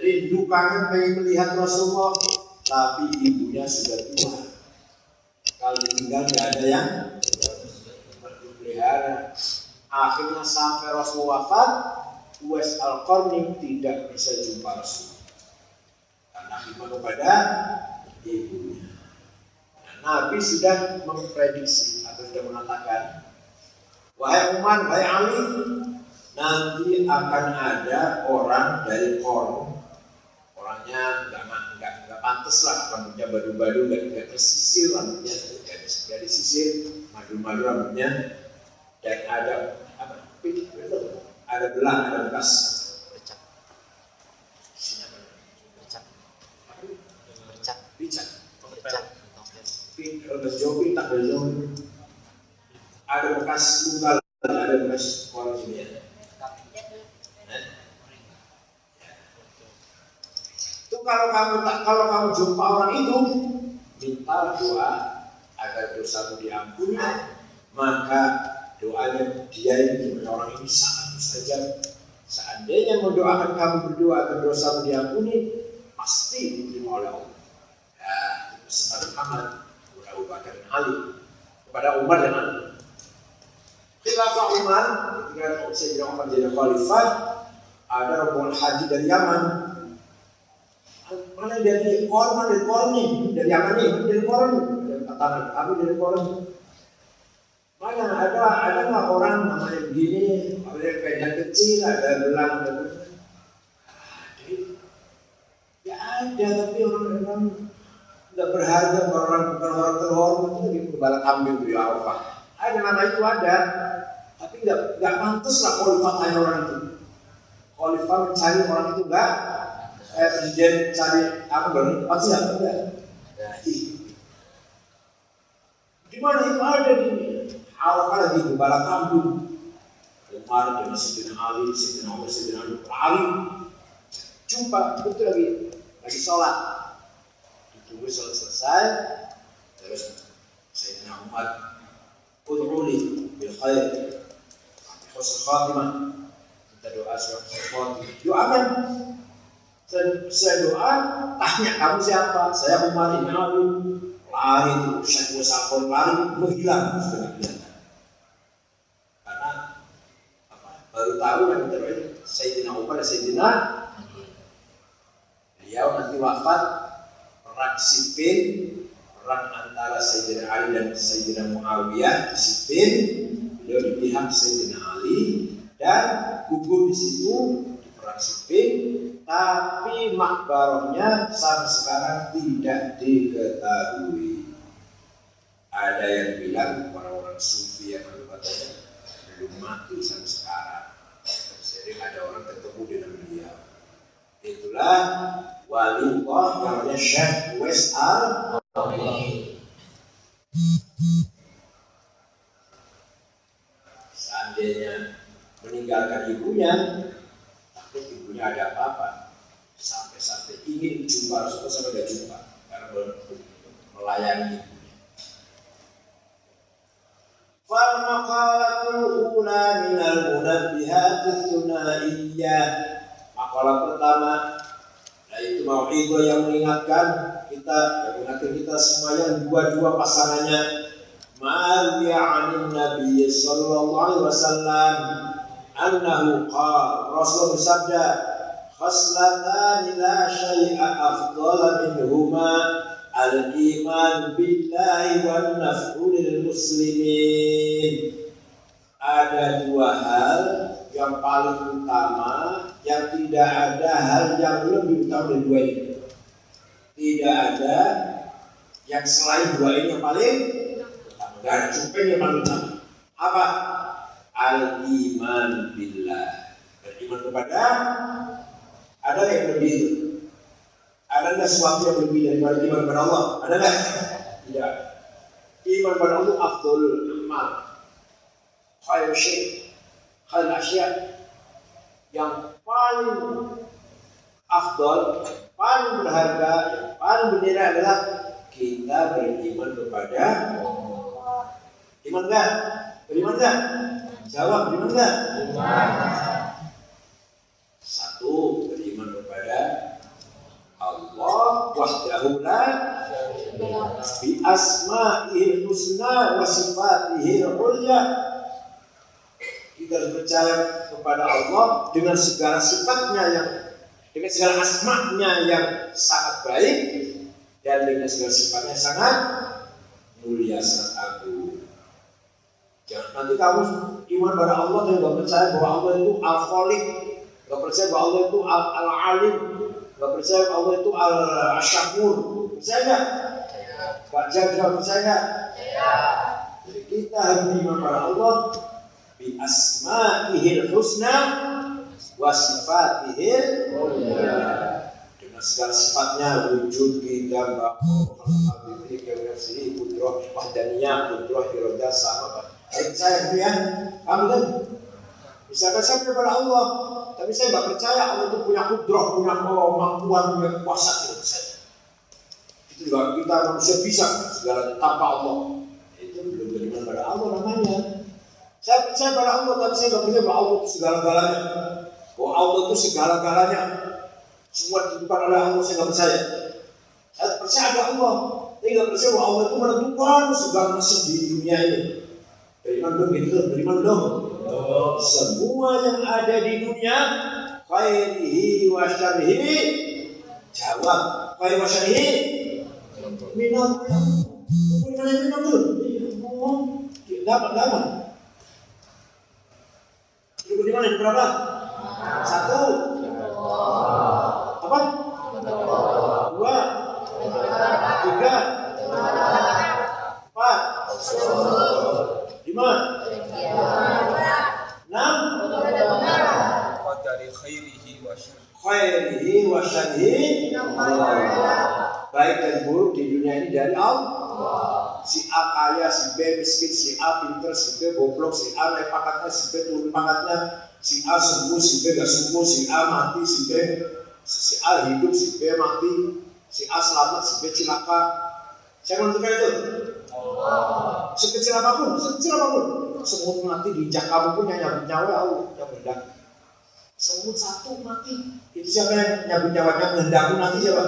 rindu kangen pengen melihat Rasulullah, tapi ibunya sudah tua. Kalau tinggal nggak ada yang pelihara. Akhirnya sampai Rasul wafat, Uwais al tidak bisa jumpa Rasul. Karena khidmat kepada ibunya. Nah, Nabi sudah memprediksi atau sudah mengatakan, Wahai Umar, wahai Ali, nanti akan ada orang dari Korn orangnya nggak nggak nggak pantas lah rambutnya badu-badu nggak nggak tersisir rambutnya nggak nggak disisir madu-madu rambutnya. Dan ada apa? Ada belang ada bekas. Bercak. Isinya apa? Bercak. Bercak. Bercak. Bahasa Jawa pintak bahasa Jawa ada bekas luka ada bekas kolam sini ya Eh? itu kalau kamu tak kalau kamu jumpa orang itu minta doa agar dosamu diampuni. Maka doanya dia ini orang ini sangat mustajab. Seandainya mendoakan kamu berdoa agar dosamu diampuni pasti diterima oleh Allah. Ya, pesan Muhammad Abu Bakar dan Ali kepada Umar dan Ali. Khilafah Umar ketika Sayyidina Umar jadi khalifah ada rombongan haji dari Yaman mana dari Korn, mana dari nih? Dari Yaman nih, dari Korn dari katakan kami dari Korn mana ada ada nggak orang namanya begini? Ada pendek kecil ada belang ada ya ada tapi orang-orang nggak berharga orang bukan orang terhormat. Itu di kepala kambing di Arafah ada nama itu ada tapi nggak nggak pantas lah hanya orang itu. Khalifah mencari orang itu enggak eh, presiden cari apa baru pasti enggak nah, di mana itu? Ada di Arafah lagi gembala kambing Umar dengan Sayyidina Ali, Sayyidina Umar, Sayyidina Ali, Ali. Jumpa betul lagi. Lagi sholat. Ditunggu sholat selesai. Terus Sayyidina Umar Ud'uli bil khair. Husnul khatimah kita doa surat khatimah doakan saya doa tanya kamu siapa? Saya Umar ini Ali lari itu Syekh Sakon lari menghilang. Karena apa baru tahu yang terbaik Sayyidina Umar dan Sayyidina beliau nanti wafat perang Siffin perang antara Sayyidina Ali dan Sayyidina Muawiyah di Siffin. Beliau di pihak Sayyidina Ali. Dan gugur di situ di perang Siffin tapi makbarahnya sampai sekarang tidak diketahui. Ada yang bilang orang-orang sufi yang katanya belum mati sampai sekarang. Jadi ada orang ketemu dengan beliau itulah wali Allah namanya Syekh Wes Al seandainya meninggalkan ibunya dua-dua pasangannya. Ma'awiya 'anil Nabi sallallahu alaihi wasallam annahu qala Rasul bersabda khaslatan la syai'a afdala minhuma al-iman billahi wan naf'u lil muslimin. Ada dua hal yang paling utama yang tidak ada hal yang lebih utama dari dua ini. Tidak ada yang selain dua ini yang paling ada cukup yang paling utama apa al iman billah beriman kepada ada yang lebih Ada nggak sesuatu yang lebih daripada iman kepada Allah? Ada nggak? Tidak. Iman kepada Allah afdol amal. Khair syai, khair asya. Yang paling afdol, paling berharga, yang paling bernilai adalah kita beriman kepada Iman enggak? Beriman enggak? Jawab, beriman enggak? Satu, beriman kepada Allah wahdahu la bi asma'il husna wa sifatihil ulya kita harus percaya kepada Allah dengan segala sifatnya yang dengan segala asma'nya yang sangat baik dan dengan segala sifatnya sangat mulia sangat agung. Jangan nanti kamu iman pada Allah dan nggak percaya bahwa Allah itu al-khaliq. Nggak percaya bahwa Allah itu al-alim. Gak percaya Allah itu al-syakur. Percaya nggak? Pak Jaga percaya nggak? Jadi kita harus beriman pada Allah bi asma'ihil husna wa sifatihil dengan segala sifatnya wujud kita bapak habibri kewirasi putroh wahdaniyah putroh iroda sama percaya gitu ya kamu kan misalkan saya kepada Allah tapi saya nggak percaya Allah itu punya kudroh, punya kemampuan, punya kuasa tidak percaya. Itu juga kita manusia bisa segala tanpa Allah. Itu belum beriman pada Allah namanya. Saya percaya pada Allah, tapi saya nggak percaya bahwa Allah itu segala-galanya. Bahwa Allah itu segala-galanya. Semua ditentukan oleh Allah, saya nggak percaya. Saya percaya ada Allah, nggak percaya bahwa Allah itu menentukan segala nasib di dunia ini. Beriman dong, gitu, beriman dong. Semua yang ada di dunia khairihi wa syarihi jawab khair wa syarihi minat minat minat dulu dapat dapat di mana berapa? Satu. Apa? Dua. Tiga. Empat. Lima. Enam. dari khairihi wa syarrihi Khairihi wa syarrihi Baik dan buruk di dunia ini dari Allah. Si A kaya, si B miskin, si A pinter, si B goblok, si A naik pangkatnya, si B turun pangkatnya, si A sembuh, si B gak sembuh, si A mati, si B si A hidup, si B mati, si A selamat, si B celaka. Saya menentukan itu. Sekecil apa pun, sekecil apa pun. Semut mati di kamu pun yang nyabut nyawa Allah yang berdak. Semut satu mati. Itu siapa yang nyabut nyawanya menghendaki mati siapa?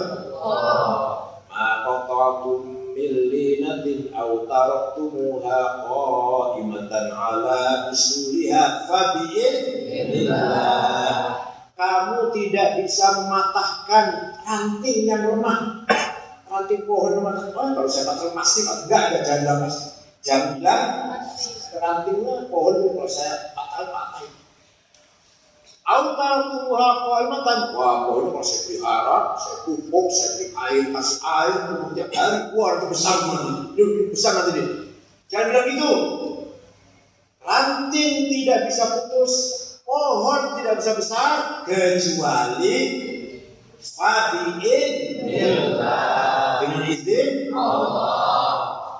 Maqaqatum millinatin aw taraktumuha qa'imatan ala usuliha fabi'idnillah Kamu tidak bisa mematahkan ranting yang lemah ranting pohon lemah oh, kalau saya patah pasti enggak ada janda pasti jam bilang rantingnya pohon kalau saya patah patah Autar tumbuha qaimatan. Wah, pohon kalau saya pelihara, saya pupuk, saya beri air, kasih air, tiap hari, keluar itu besar. Dia besar nanti dia. Jangan bilang gitu. Ranting tidak bisa putus, pohon tidak bisa besar kecuali fabiin dengan izin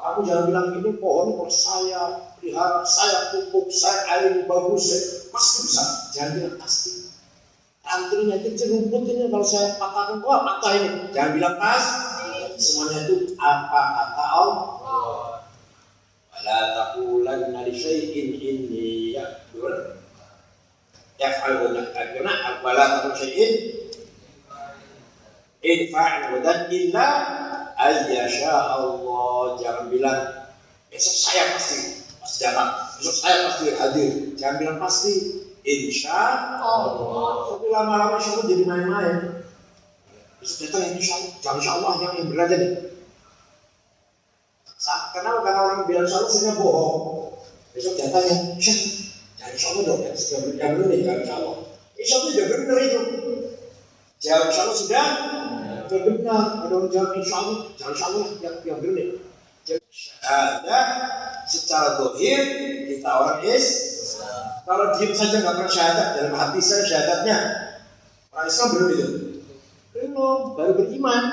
Kamu jangan bilang ini pohon kalau saya pelihara, saya pupuk, saya air bagus, saya pasti bisa. Jangan bilang pasti. Rantingnya kecil rumput ini kalau saya patahkan, wah patah ini. Jangan bilang pas. Semuanya itu apa kata Allah. Wala taqulanna li syai'in inni yaqdur. Wa yaqduna wala taqul syai'in Infa'al wadan illa ayyasha Allah Jangan bilang Besok saya pasti Pasti datang Besok saya pasti hadir. Jangan bilang pasti Insya Allah. Tapi lama-lama insya Allah jadi main-main. Besok datang insya Allah. Jangan insya Allah yang, yang benar jadi Kenapa? Karena orang bilang insya bohong. Besok datang yang insya Insya Allah dong sudah yang benar nih insya Allah Insya sudah benar itu. Insya Allah sudah. Sudah benar. Ada orang jawab insya Allah Jangan Allah yang, yang benar nih. Jadi syahadat secara dohir kita orang is. Kalau diam saja nggak pernah syahadat dalam hati saya syahadatnya. Orang Islam belum itu. Belum baru beriman.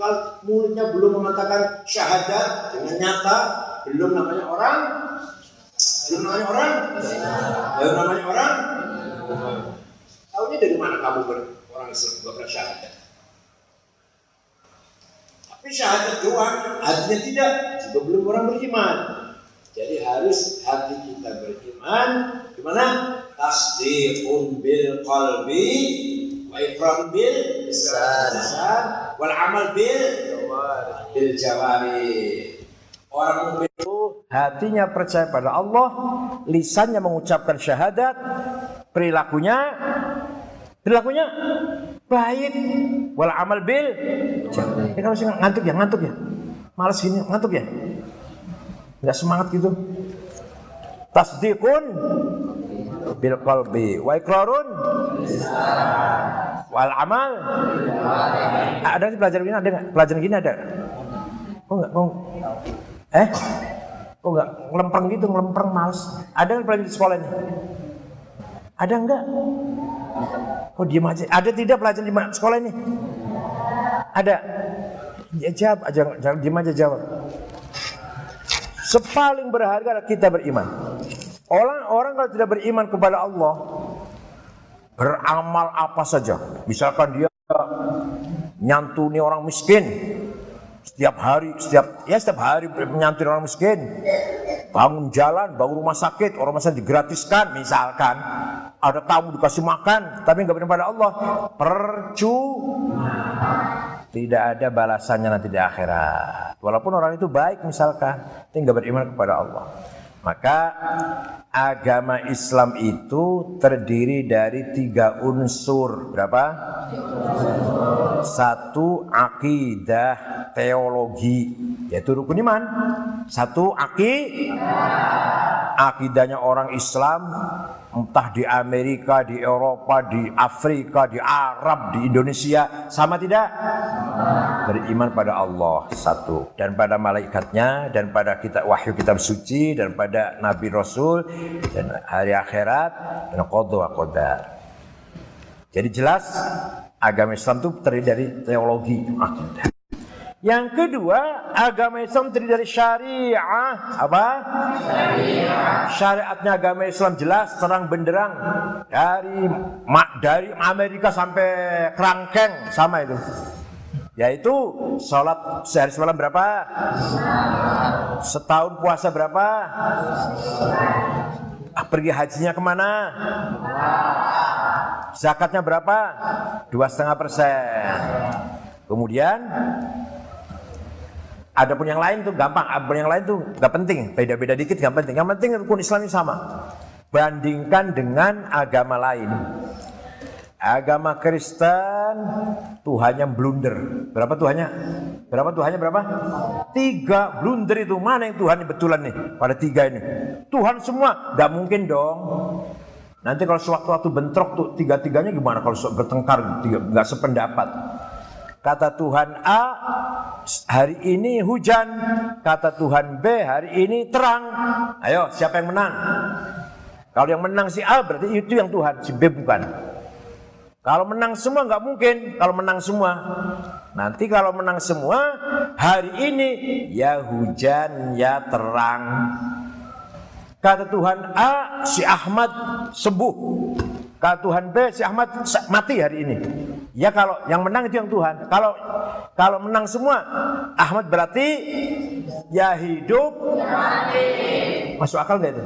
Kalau mulutnya belum mengatakan syahadat dengan nyata, belum namanya orang, belum namanya orang, belum namanya orang. Tahunya dari mana kamu ber, orang Islam gak pernah syahadat? Tapi syahadat doang, hatinya tidak, juga belum orang beriman. Jadi harus hati kita beriman. Gimana? Tasdiqun bil qalbi wa iqrar bil lisan wal amal bil bil jawari. Orang mukmin hatinya percaya pada Allah, lisannya mengucapkan syahadat, perilakunya perilakunya baik, wal amal bil. Ini kalau sih ngantuk ya, ngantuk ya, malas gini, ngantuk ya, nggak semangat gitu. Tasdikun bil qalbi wa iqrarun wal amal. Ada sih pelajaran gini ada nggak? Pelajaran gini ada? Oh enggak, oh, Eh? Kok enggak ngelempeng gitu, ngelempeng males. Ada yang pelajaran di sekolah ini? Ada enggak? Oh diam aja. Ada tidak pelajaran di sekolah ini? Ada. Ya, jawab aja, jangan diam aja jawab. Sepaling berharga kita beriman. Orang-orang kalau tidak beriman kepada Allah, beramal apa saja. Misalkan dia nyantuni orang miskin, setiap hari, setiap ya setiap hari menyantuni orang miskin, bangun jalan, bangun rumah sakit, orang miskin digratiskan, misalkan ada tamu dikasih makan, tapi nggak beriman pada Allah, percuma. Tidak ada balasannya nanti di akhirat. Walaupun orang itu baik misalkan, tapi nggak beriman kepada Allah. Maka agama Islam itu terdiri dari tiga unsur. Berapa? Satu akidah teologi, yaitu rukun iman. Satu aki, akidahnya orang Islam, entah di Amerika, di Eropa, di Afrika, di Arab, di Indonesia, sama tidak? Beriman pada Allah satu dan pada malaikatnya dan pada kita wahyu kitab suci dan pada nabi rasul dan hari akhirat dan qadha qadar. Jadi jelas agama Islam itu terdiri dari teologi akidah. Yang kedua, agama Islam terdiri dari syariah. Apa? Syariah. Syariatnya agama Islam jelas, terang benderang. Dari dari Amerika sampai kerangkeng sama itu. Yaitu sholat sehari semalam berapa? Setahun puasa berapa? Pergi hajinya ke mana? Zakatnya berapa? Dua setengah persen. Kemudian ada pun yang lain tuh gampang, ada pun yang lain tuh nggak penting, beda-beda dikit nggak penting. Yang penting rukun Islam ini sama. Bandingkan dengan agama lain. Agama Kristen Tuhannya blunder. Berapa Tuhannya? Berapa Tuhannya berapa? Tiga blunder itu. Mana yang Tuhan betulan nih? Pada tiga ini. Tuhan semua. Gak mungkin dong. Nanti kalau sewaktu-waktu bentrok tuh tiga-tiganya gimana kalau bertengkar tiga, gak sependapat. Kata Tuhan A hari ini hujan, kata Tuhan B hari ini terang. Ayo siapa yang menang? Kalau yang menang si A berarti itu yang Tuhan, si B bukan. Kalau menang semua nggak mungkin. Kalau menang semua, nanti kalau menang semua hari ini ya hujan ya terang. Kata Tuhan A, si Ahmad sembuh. Kata Tuhan B, si Ahmad mati hari ini. Ya kalau yang menang itu yang Tuhan. Kalau kalau menang semua, Ahmad berarti ya hidup. Masuk akal nggak itu?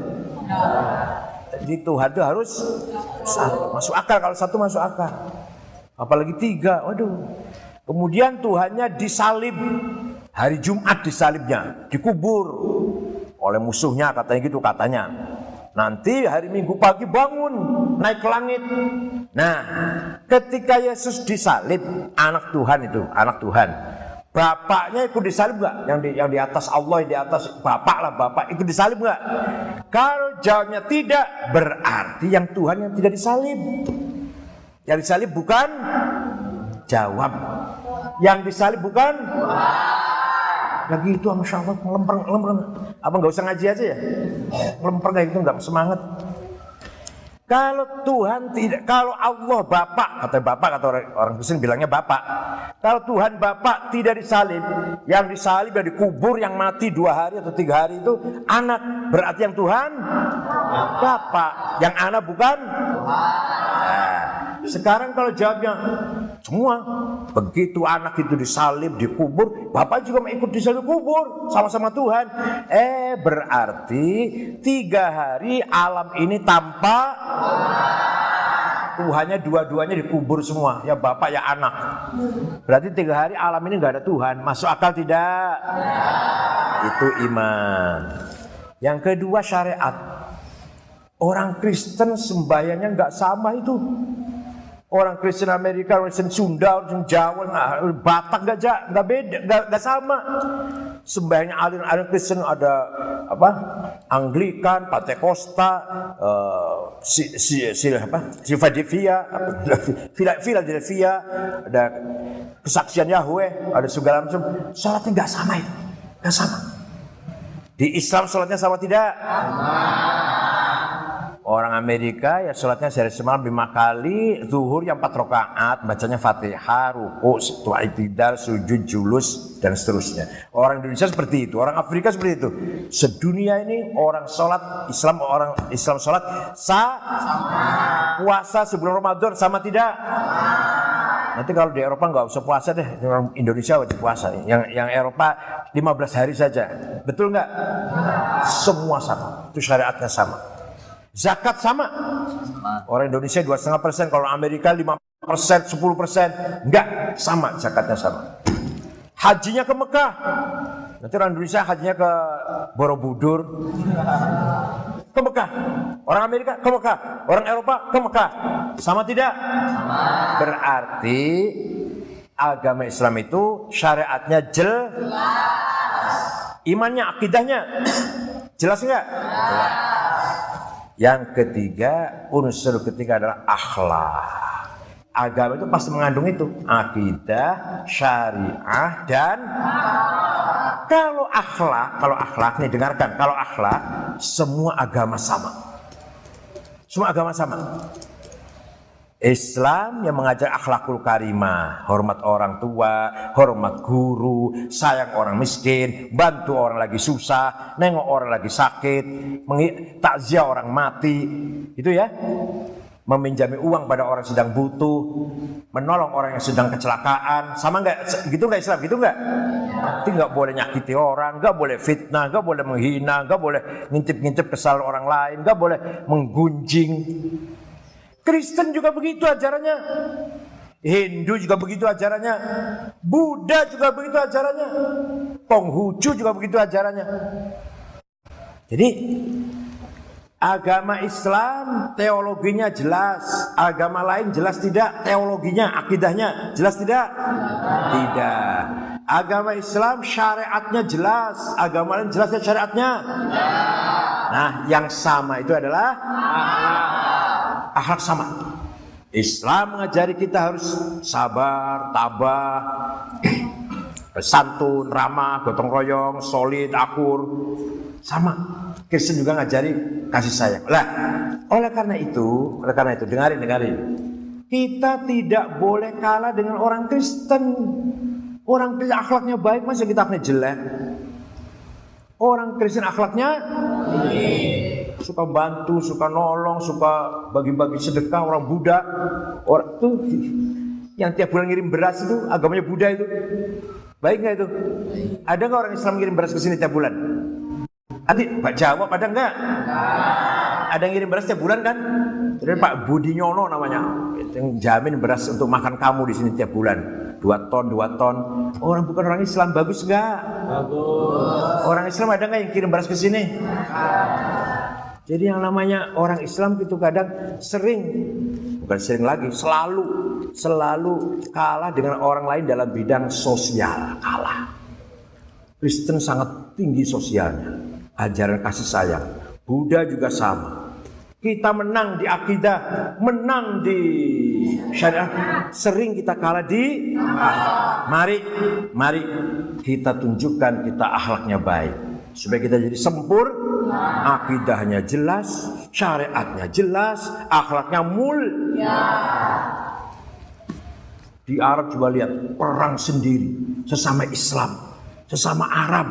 Jadi Tuhan itu harus masuk akal. Kalau satu masuk akal. Apalagi tiga. Waduh. Kemudian Tuhannya disalib. Hari Jumat disalibnya. Dikubur. Oleh musuhnya katanya gitu katanya. Nanti hari Minggu pagi bangun, naik ke langit. Nah, ketika Yesus disalib, anak Tuhan itu, anak Tuhan. Bapaknya ikut disalib nggak? Yang di yang di atas Allah, yang di atas bapak lah bapak ikut disalib nggak? Kalau jawabnya tidak, berarti yang Tuhan yang tidak disalib. Yang disalib bukan jawab. Yang disalib bukan lagi itu masya Allah ngelempeng ngelempeng apa nggak usah ngaji aja ya ngelempeng kayak gitu nggak semangat Kalau Tuhan tidak, kalau Allah Bapak, kata Bapak, kata orang, orang Kristen bilangnya Bapak. Kalau Tuhan Bapak tidak disalib, yang disalib yang dikubur, yang mati dua hari atau tiga hari itu anak. Berarti yang Tuhan Bapak, yang anak bukan. Nah, sekarang kalau jawabnya semua begitu anak itu disalib dikubur, bapak juga mau ikut disalib kubur sama-sama Tuhan. Eh berarti tiga hari alam ini tanpa Tuhannya dua-duanya dikubur semua ya bapak ya anak. Berarti tiga hari alam ini nggak ada Tuhan. Masuk akal tidak? Itu iman. Yang kedua syariat. Orang Kristen sembahyangnya nggak sama itu orang Kristen Amerika, orang Kristen Sunda, orang Jawa, nah, Batak nggak nggak beda, nggak sama. Sembahyangnya aliran-aliran Kristen ada apa? Anglikan, Pantekosta, uh, si, si, si, apa? Ada kesaksian Yahweh, ada segala macam. Salatnya nggak sama itu, nggak sama. Di Islam sholatnya sama tidak? Sama. Orang Amerika ya sholatnya sehari semalam lima kali, zuhur yang empat rakaat, bacanya fatihah, ruku, itidal, sujud, julus, dan seterusnya. Orang Indonesia seperti itu, orang Afrika seperti itu. Sedunia ini orang sholat Islam, orang Islam sholat sah, puasa sebelum Ramadan sama tidak? Nanti kalau di Eropa nggak usah puasa deh, orang Indonesia wajib puasa. Yang yang Eropa 15 hari saja, betul nggak? Semua sama, itu syariatnya sama. Zakat sama. Orang Indonesia dua setengah persen, kalau Amerika lima persen, sepuluh persen, enggak sama zakatnya sama. Hajinya ke Mekah, nanti orang Indonesia hajinya ke Borobudur, ke Mekah. Orang Amerika ke Mekah, orang Eropa ke Mekah. Sama tidak? Sama. Berarti agama Islam itu syariatnya jelas. Imannya, akidahnya jelas enggak? Jelas. Yang ketiga, unsur ketiga adalah akhlak. Agama itu pasti mengandung itu akidah, syariah dan kalau akhlak, kalau akhlak nih dengarkan, kalau akhlak semua agama sama. Semua agama sama. Islam yang mengajar akhlakul karimah, hormat orang tua, hormat guru, sayang orang miskin, bantu orang lagi susah, nengok orang lagi sakit, takziah orang mati, itu ya. Meminjami uang pada orang sedang butuh, menolong orang yang sedang kecelakaan, sama nggak? Gitu nggak Islam? Gitu nggak? Nanti nggak boleh nyakiti orang, nggak boleh fitnah, nggak boleh menghina, nggak boleh ngintip-ngintip kesalahan orang lain, nggak boleh menggunjing. Kristen juga begitu ajarannya. Hindu juga begitu ajarannya. Buddha juga begitu ajarannya. Konghucu juga begitu ajarannya. Jadi agama Islam teologinya jelas, agama lain jelas tidak teologinya, akidahnya jelas tidak? Tidak. Agama Islam syariatnya jelas, agama lain jelas syariatnya. Nah, yang sama itu adalah akhlak sama. Islam mengajari kita harus sabar, tabah, santun, ramah, gotong royong, solid, akur. Sama. Kristen juga ngajari kasih sayang. Lah, oleh karena itu, oleh karena itu, dengarin, dengarin. Kita tidak boleh kalah dengan orang Kristen. Orang Kristen akhlaknya baik, masa kita akhlaknya jelek? Orang Kristen akhlaknya suka bantu, suka nolong, suka bagi-bagi sedekah orang Buddha. Orang tuh yang tiap bulan ngirim beras itu agamanya Buddha itu. Baik nggak itu? Ada nggak orang Islam ngirim beras ke sini tiap bulan? Nanti Pak jawab ada nggak? Ada yang ngirim beras tiap bulan kan? Jadi Pak Budi Nyono namanya, yang jamin beras untuk makan kamu di sini tiap bulan dua ton, dua ton. Orang bukan orang Islam bagus nggak? Bagus. Orang Islam ada nggak yang kirim beras ke sini? Jadi yang namanya orang Islam itu kadang sering, bukan sering lagi, selalu, selalu kalah dengan orang lain dalam bidang sosial, kalah. Kristen sangat tinggi sosialnya, ajaran kasih sayang. Buddha juga sama. Kita menang di akidah, menang di syariat. Sering kita kalah di Mari, mari kita tunjukkan kita akhlaknya baik. Supaya kita jadi sempur, akidahnya jelas, syariatnya jelas, akhlaknya mulia. Di Arab coba lihat perang sendiri sesama Islam, sesama Arab.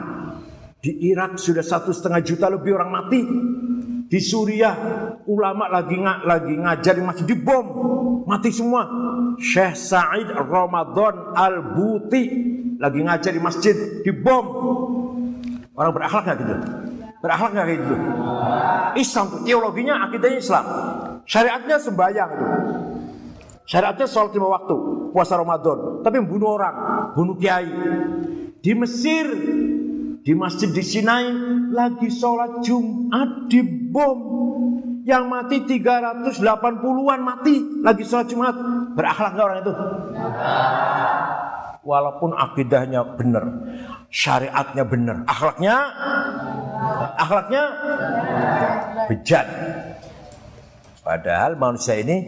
Di Irak sudah satu setengah juta lebih orang mati. Di Suriah ulama lagi ng lagi ngajar di masjid dibom, mati semua. Syekh Said Ramadan Al Buti lagi ngajar di masjid dibom. Orang berakhlak nggak gitu? Berakhlak nggak gitu? Islam teologinya akidahnya Islam, syariatnya sembahyang itu. Syariatnya sholat lima waktu, puasa Ramadan, tapi membunuh orang, bunuh kiai. Di Mesir, di masjid di Sinai, lagi sholat Jumat di bom. Yang mati 380-an mati, lagi sholat Jumat. Berakhlak nggak orang itu? Walaupun akidahnya benar, syariatnya benar, akhlaknya, akhlaknya bejat. Padahal manusia ini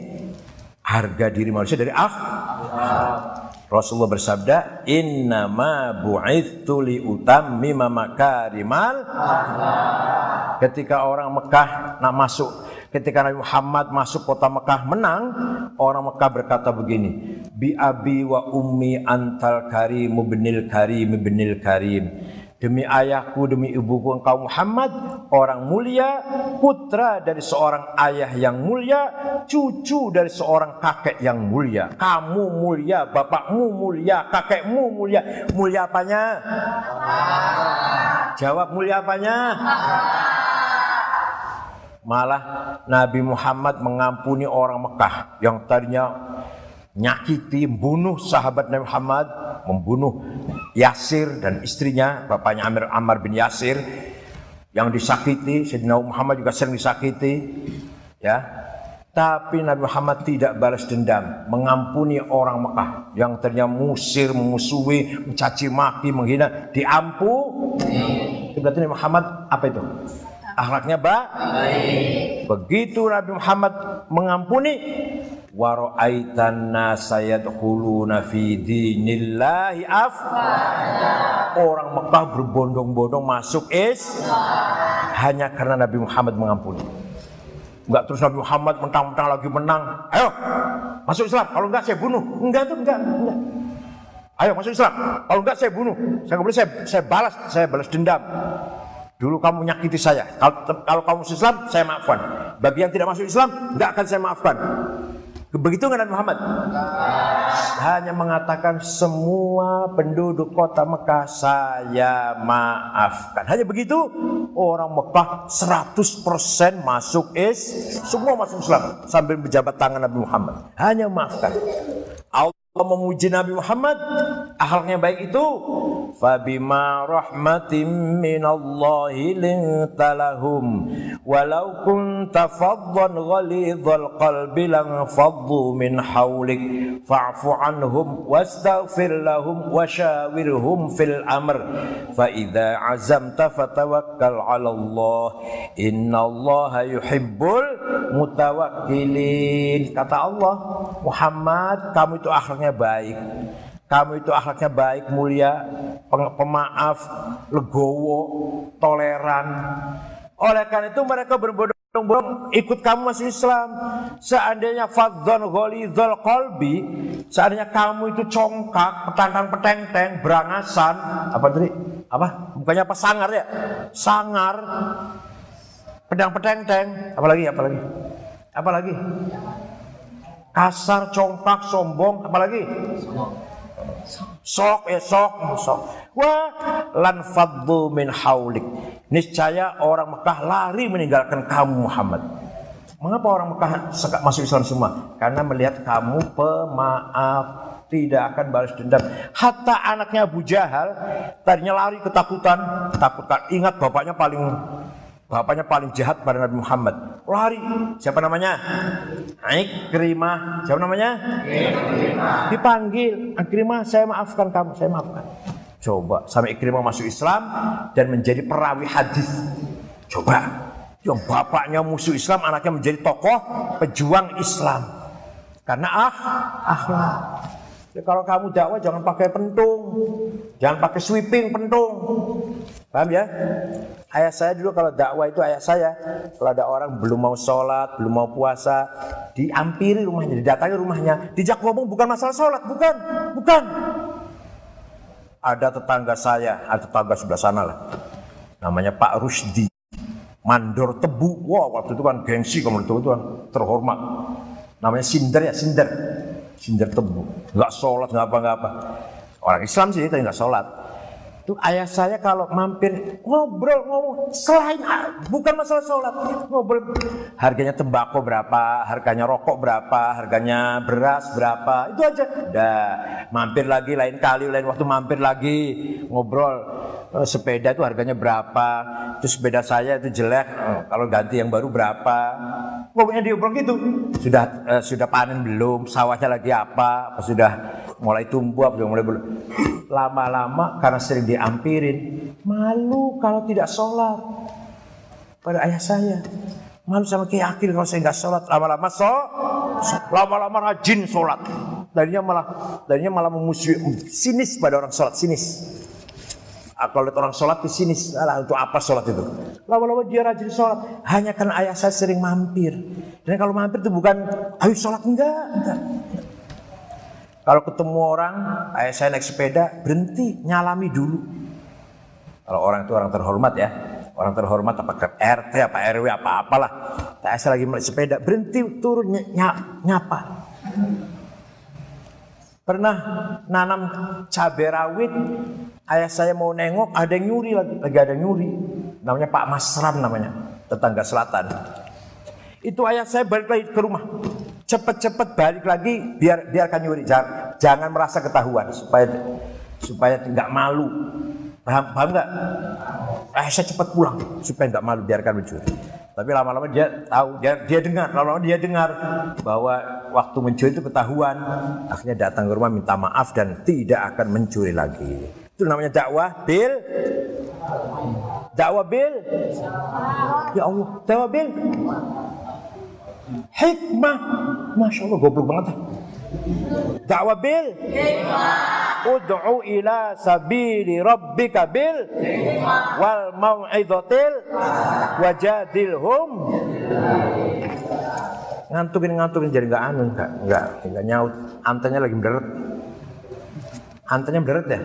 harga diri manusia dari akh. Rasulullah bersabda, "Inna ma bu'ithu li utammima makarimal." Ketika orang Mekah nak masuk, ketika Nabi Muhammad masuk kota Mekah menang, orang Mekah berkata begini, "Bi abi wa ummi antal karim ibnil karim ibnil karim." Demi ayahku, demi ibuku engkau Muhammad, orang mulia, putra dari seorang ayah yang mulia, cucu dari seorang kakek yang mulia. Kamu mulia, bapakmu mulia, kakekmu mulia. Mulia apanya? Jawab mulia apanya? Malah Nabi Muhammad mengampuni orang Mekah yang tadinya nyakiti, membunuh sahabat Nabi Muhammad, membunuh Yasir dan istrinya, bapaknya Amir Ammar bin Yasir yang disakiti, Sayyidina Muhammad juga sering disakiti, ya. Tapi Nabi Muhammad tidak balas dendam, mengampuni orang Mekah yang ternyata musir, memusuhi, mencaci maki, menghina, diampuni. Itu berarti Nabi Muhammad apa itu? Akhlaknya baik. Begitu Nabi Muhammad mengampuni, wa ra'aitan nasa yadkhuluna fi dinillahi afwaja. Orang Mekah berbondong-bondong masuk is hanya karena Nabi Muhammad mengampuni. Enggak terus Nabi Muhammad mentang-mentang lagi menang. Ayo masuk Islam. Kalau enggak saya bunuh. Enggak tuh enggak, enggak. Ayo masuk Islam. Kalau enggak saya bunuh. Saya enggak boleh saya, saya balas, saya balas dendam. Dulu kamu nyakiti saya. Kalau, kalau kamu Islam, saya maafkan. Bagi yang tidak masuk Islam, enggak akan saya maafkan. Begitu nggak Muhammad? Hanya mengatakan semua penduduk kota Mekah saya maafkan. Hanya begitu orang Mekah 100% masuk is, semua masuk Islam sambil berjabat tangan Nabi Muhammad. Hanya maafkan. Allah memuji Nabi Muhammad, akhlaknya baik itu fabima rahmatin minallahi lintalahum walau kunta faddan ghalidhal qalbi lang faddu min hawlik fa'fu anhum wastaghfir lahum washawirhum fil amr fa idza azamta fatawakkal 'ala Allah innallaha yuhibbul mutawakkilin. Kata Allah Muhammad kamu itu akhlaknya baik kamu itu akhlaknya baik, mulia, pemaaf, legowo, toleran. Oleh karena itu mereka berbondong-bondong ikut kamu masuk Islam. Seandainya fadzon ghalidhal qalbi, seandainya kamu itu congkak, petantang petenteng, berangasan, apa tadi? Apa? Bukannya apa sangar ya? Sangar, pedang petenteng, apalagi apalagi? Apalagi? Kasar, congkak, sombong, apalagi? sok eh sok wah lan faddu min haulik. Niscaya orang Mekah lari meninggalkan kamu Muhammad. Mengapa orang Mekah masuk Islam semua? Karena melihat kamu pemaaf tidak akan balas dendam. Hatta anaknya Abu Jahal tadinya lari ketakutan. Ketakutan ingat bapaknya paling Bapaknya paling jahat pada Nabi Muhammad. Lari. Siapa namanya? Ikrimah. Siapa namanya? Ikrimah. Dipanggil. Ikrimah, saya maafkan kamu. Saya maafkan. Coba sampai Ikrimah masuk Islam dan menjadi perawi hadis. Coba. Yang bapaknya musuh Islam, anaknya menjadi tokoh pejuang Islam. Karena ah, akhlak. Ya, kalau kamu dakwah jangan pakai pentung, jangan pakai sweeping pentung. Paham ya? Ayah saya dulu kalau dakwah itu ayah saya kalau ada orang belum mau sholat, belum mau puasa, diampiri rumahnya, didatangi rumahnya, dijak ngomong bukan masalah sholat, bukan, bukan. Ada tetangga saya, ada tetangga sebelah sana lah, namanya Pak Rusdi, mandor tebu, wah waktu itu kan gengsi kalau itu, itu kan terhormat. Namanya Sinder ya, Sinder, Sinder tebu, nggak sholat, nggak apa nggak apa. Orang Islam sih, tapi nggak sholat. Itu ayah saya kalau mampir ngobrol ngomong selain bukan masalah sholat ngobrol harganya tembakau berapa, harganya rokok berapa, harganya beras berapa itu aja. Dah mampir lagi lain kali lain waktu mampir lagi ngobrol eh, sepeda itu harganya berapa, itu sepeda saya itu jelek eh, kalau ganti yang baru berapa. Pokoknya diobrol gitu. Sudah eh, sudah panen belum, sawahnya lagi apa, apa sudah mulai tumbuh apa sudah mulai belum. Lama-lama karena sering diampirin, malu kalau tidak sholat pada ayah saya. Malu sama Kiai Akil kalau saya nggak sholat. Lama-lama so- lama-lama rajin sholat. Darinya malah, darinya malah memusuhi, sinis pada orang sholat, sinis. Kalau lihat orang sholat di sini, salah untuk apa sholat itu? Lama-lama dia rajin sholat, hanya karena ayah saya sering mampir. Dan kalau mampir itu bukan, ayo sholat enggak, enggak. Kalau ketemu orang, ayah saya naik sepeda, berhenti, nyalami dulu. Kalau orang itu orang terhormat ya, orang terhormat apa RT, apa RW, apa apalah. Saya lagi naik sepeda, berhenti turun ny- nyapa. Pernah nanam cabai rawit, ayah saya mau nengok, ada yang nyuri lagi, lagi ada yang nyuri. Namanya Pak Masram namanya, tetangga selatan. Itu ayah saya balik lagi ke rumah. Cepet-cepet balik lagi, biar biarkan nyuri. Jangan, jangan merasa ketahuan supaya supaya nggak malu. Paham, paham nggak? Ayah saya cepat pulang supaya nggak malu, biarkan mencuri. Tapi lama-lama dia tahu, dia, dia dengar, lama-lama dia dengar bahwa waktu mencuri itu ketahuan. Akhirnya datang ke rumah minta maaf dan tidak akan mencuri lagi. Itu namanya dakwah bil. Dakwah bil. Ya Allah dakwah bil. Hikmah. Masya Allah goblok banget ah. dakwah bil. Ud'u ila sabili rabbika bil. Wal mau'izatil wajadilhum. Ngantukin ngantukin jadi nggak anu nggak nggak nggak nyaut. Antennya lagi menderet antennya menderet ya?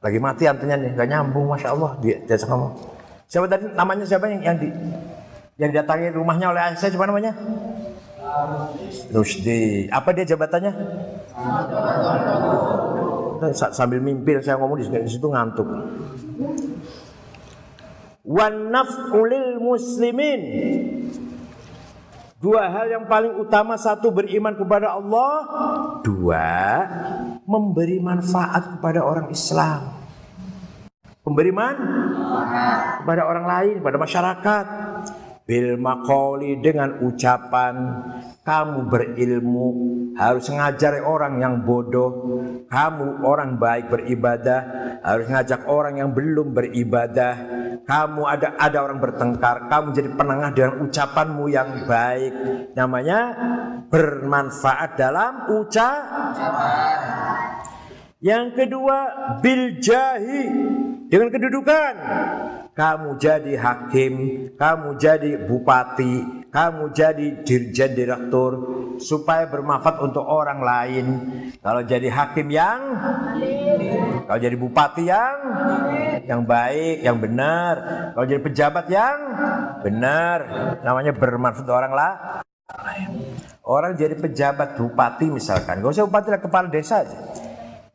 Lagi mati antennya nih nggak nyambung masya Allah. Dia dia ngomong siapa tadi? Namanya siapa yang yang di yang didatangi rumahnya oleh saya siapa namanya? Rusdi. Apa dia jabatannya? Sa- sambil mimpi saya ngomong di situ ngantuk. Wan naf'ulil muslimin. Dua hal yang paling utama. Satu beriman kepada Allah, dua memberi manfaat kepada orang Islam. Memberi manfaat kepada orang lain, kepada masyarakat. Bil maqali dengan ucapan kamu berilmu harus ngajari orang yang bodoh. Kamu orang baik beribadah harus ngajak orang yang belum beribadah. Kamu ada ada orang bertengkar kamu jadi penengah dengan ucapanmu yang baik. Namanya bermanfaat dalam ucapan. Yang kedua bil jahi dengan kedudukan kamu jadi hakim, kamu jadi bupati, kamu jadi dirjen direktur supaya bermanfaat untuk orang lain. Kalau jadi hakim yang kalau jadi bupati yang yang baik, yang benar. Kalau jadi pejabat yang benar, namanya bermanfaat untuk orang lain. Orang jadi pejabat bupati misalkan, gak usah bupati lah kepala desa aja.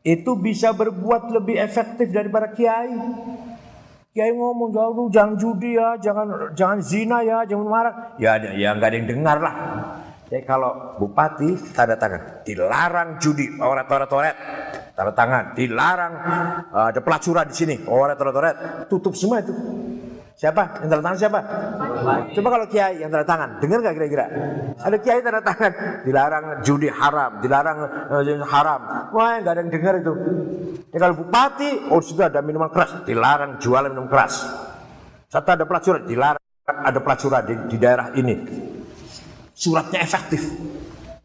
Itu bisa berbuat lebih efektif daripada kiai. Kiai ngomong jangan jangan judi ya, jangan jangan zina ya, jangan marah. Ya ya nggak ada yang dengar lah. Jadi kalau bupati tanda tangan dilarang judi, oret oret oret, tanda tangan dilarang ada pelacuran di sini, oret oret oret, tutup semua itu. Siapa yang tanda tangan siapa? Coba kalau kiai yang tanda tangan, dengar nggak kira-kira? Ada kiai tanda tangan, dilarang judi haram, dilarang eh, haram. Wah nggak ada yang dengar itu. Ya, kalau bupati, oh sudah ada minuman keras, dilarang jualan minum keras. Satu ada pelacuran, dilarang ada pelacuran di, di daerah ini. Suratnya efektif.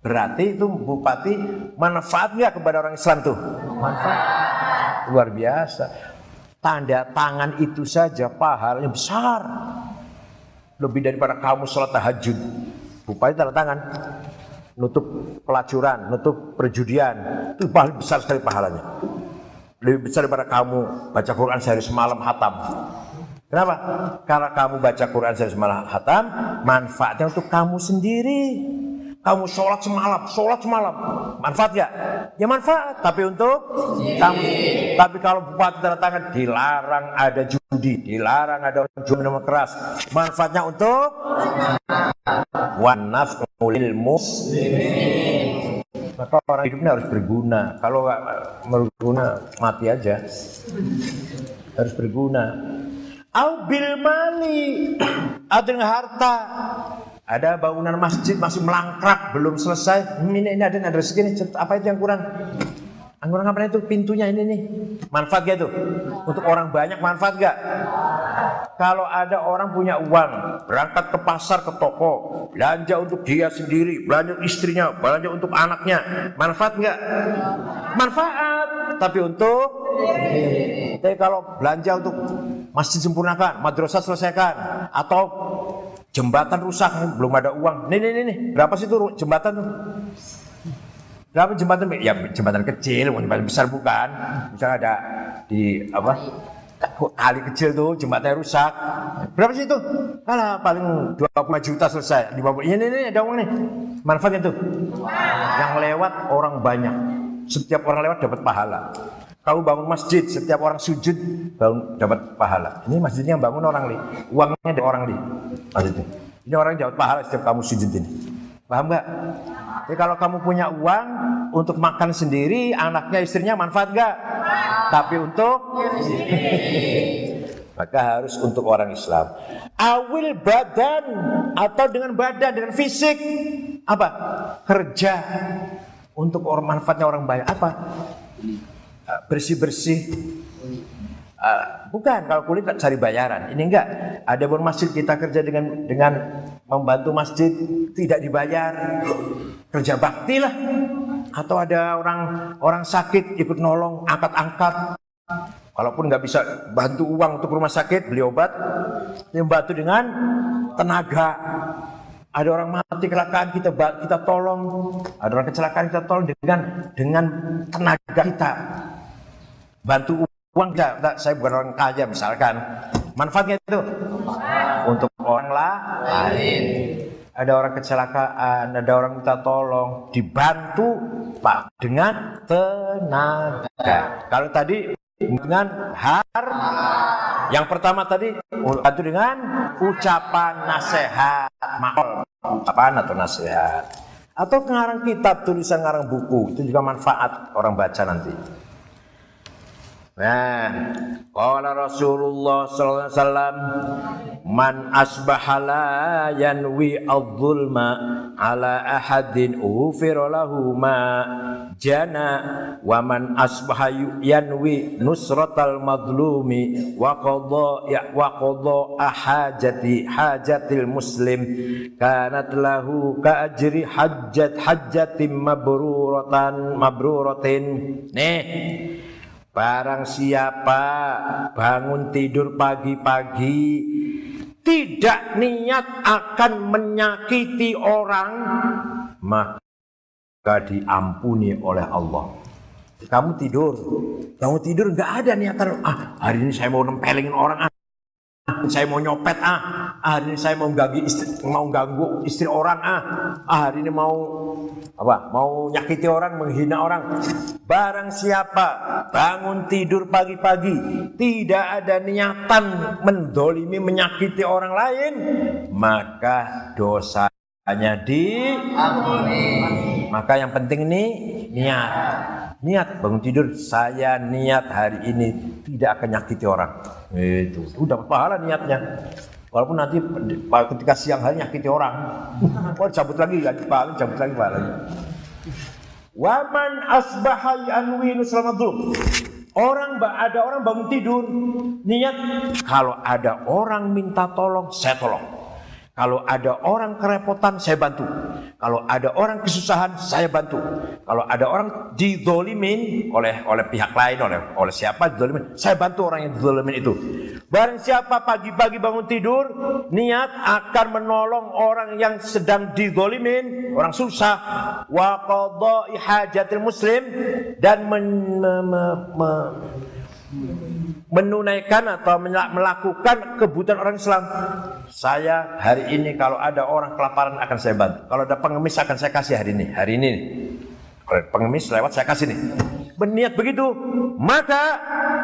Berarti itu bupati manfaatnya kepada orang Islam tuh. Manfaat luar biasa. Tanda tangan itu saja pahalanya besar. Lebih daripada kamu sholat tahajud. Bupati tanda tangan. Nutup pelacuran, nutup perjudian. Itu paling besar sekali pahalanya. Lebih besar daripada kamu baca Quran sehari semalam hatam. Kenapa? Karena kamu baca Quran sehari semalam hatam, manfaatnya untuk kamu sendiri. Kamu sholat semalam, sholat semalam, manfaat gak? Ya manfaat, tapi untuk kamu. Tapi kalau bupati tanda tangan dilarang ada judi, dilarang ada orang jual minuman keras. Manfaatnya untuk wanaf ilmu. Maka orang hidupnya harus berguna. Kalau nggak berguna, mati aja. Harus berguna. Au bil mali dengan harta. Ada bangunan masjid masih melangkrak, belum selesai. Ini, ini ada ada segini. Apa itu yang kurang? Yang kurang apa itu? Pintunya ini nih. Manfaat gak itu? Untuk orang banyak manfaat gak? Kalau ada orang punya uang, berangkat ke pasar, ke toko, belanja untuk dia sendiri, belanja untuk istrinya, belanja untuk anaknya, manfaat nggak? Manfaat, tapi untuk tapi kalau belanja untuk masjid sempurnakan, madrasah selesaikan, atau jembatan rusak, belum ada uang. Nih, nih, nih, nih. berapa sih tuh jembatan? Berapa jembatan? Ya jembatan kecil, jembatan besar bukan. Misalnya ada di apa? Kali kecil tuh jembatannya rusak. Berapa sih itu? Kalah paling 25 juta selesai. Di bawah ini nih ada uang nih. Manfaatnya tuh. Yang lewat orang banyak. Setiap orang lewat dapat pahala. Kamu bangun masjid, setiap orang sujud bangun dapat pahala. Ini masjidnya yang bangun orang nih. Uangnya dari orang nih. Masjidnya. Ini orang dapat pahala setiap kamu sujud ini. Paham nggak? Jadi kalau kamu punya uang untuk makan sendiri, anaknya, istrinya manfaat nggak? Tapi untuk maka harus untuk orang Islam. Awil badan atau dengan badan, dengan fisik apa? Kerja untuk orang manfaatnya orang banyak apa? Bersih bersih. Uh, bukan kalau kulit cari bayaran. Ini enggak. Ada pun masjid kita kerja dengan dengan membantu masjid tidak dibayar. Kerja bakti lah. Atau ada orang orang sakit ikut nolong angkat-angkat. Walaupun nggak bisa bantu uang untuk rumah sakit beli obat, yang bantu dengan tenaga. Ada orang mati kecelakaan kita kita tolong. Ada orang kecelakaan kita tolong dengan dengan tenaga kita. Bantu uang enggak, enggak, saya bukan orang kaya misalkan. Manfaatnya itu? Untuk orang lain. Ada orang kecelakaan, ada orang minta tolong, dibantu Pak dengan tenaga. Kalau tadi dengan har yang pertama tadi bantu dengan ucapan nasihat. Makol ucapan atau nasihat. Atau ngarang kitab tulisan ngarang buku. Itu juga manfaat orang baca nanti Nah, qala Rasulullah sallallahu alaihi wasallam man asbaha la yanwi adh-dhulma ala ahadin ufira lahu ma jana wa man asbaha yanwi nusratal madlumi wa qada ya wa qada ahajati hajatil muslim kanat lahu ka ajri hajjat hajjatin mabruratan mabruratin. Nih Barang siapa bangun tidur pagi-pagi tidak niat akan menyakiti orang maka diampuni oleh Allah. Kamu tidur, kamu tidur nggak ada niatan ah hari ini saya mau nempelin orang ah saya mau nyopet ah, ah hari ini saya mau ganggu istri, mau ganggu istri orang ah, ah hari ini mau apa? Mau nyakiti orang, menghina orang. Barang siapa bangun tidur pagi-pagi tidak ada niatan mendolimi menyakiti orang lain, maka dosanya diampuni. Maka yang penting ini niat. Niat bangun tidur saya niat hari ini tidak akan nyakiti orang. Itu udah pahala niatnya. Walaupun nanti ketika siang hari nyakiti orang, oh cabut lagi lagi paling cabut lagi paling. Waman asbaha yanwi nusramadul. Orang ada orang bangun tidur niat kalau ada orang minta tolong saya tolong. Kalau ada orang kerepotan, saya bantu. Kalau ada orang kesusahan, saya bantu. Kalau ada orang dizolimin oleh oleh pihak lain, oleh oleh siapa dizolimin, saya bantu orang yang dizolimin itu. Barang siapa pagi-pagi bangun tidur, niat akan menolong orang yang sedang dizolimin, orang susah, wa hajatil muslim dan men, me, me, me, menunaikan atau melakukan kebutuhan orang Islam. Saya hari ini kalau ada orang kelaparan akan saya bantu. Kalau ada pengemis akan saya kasih hari ini. Hari ini. Kalau pengemis lewat saya kasih nih. Berniat begitu, maka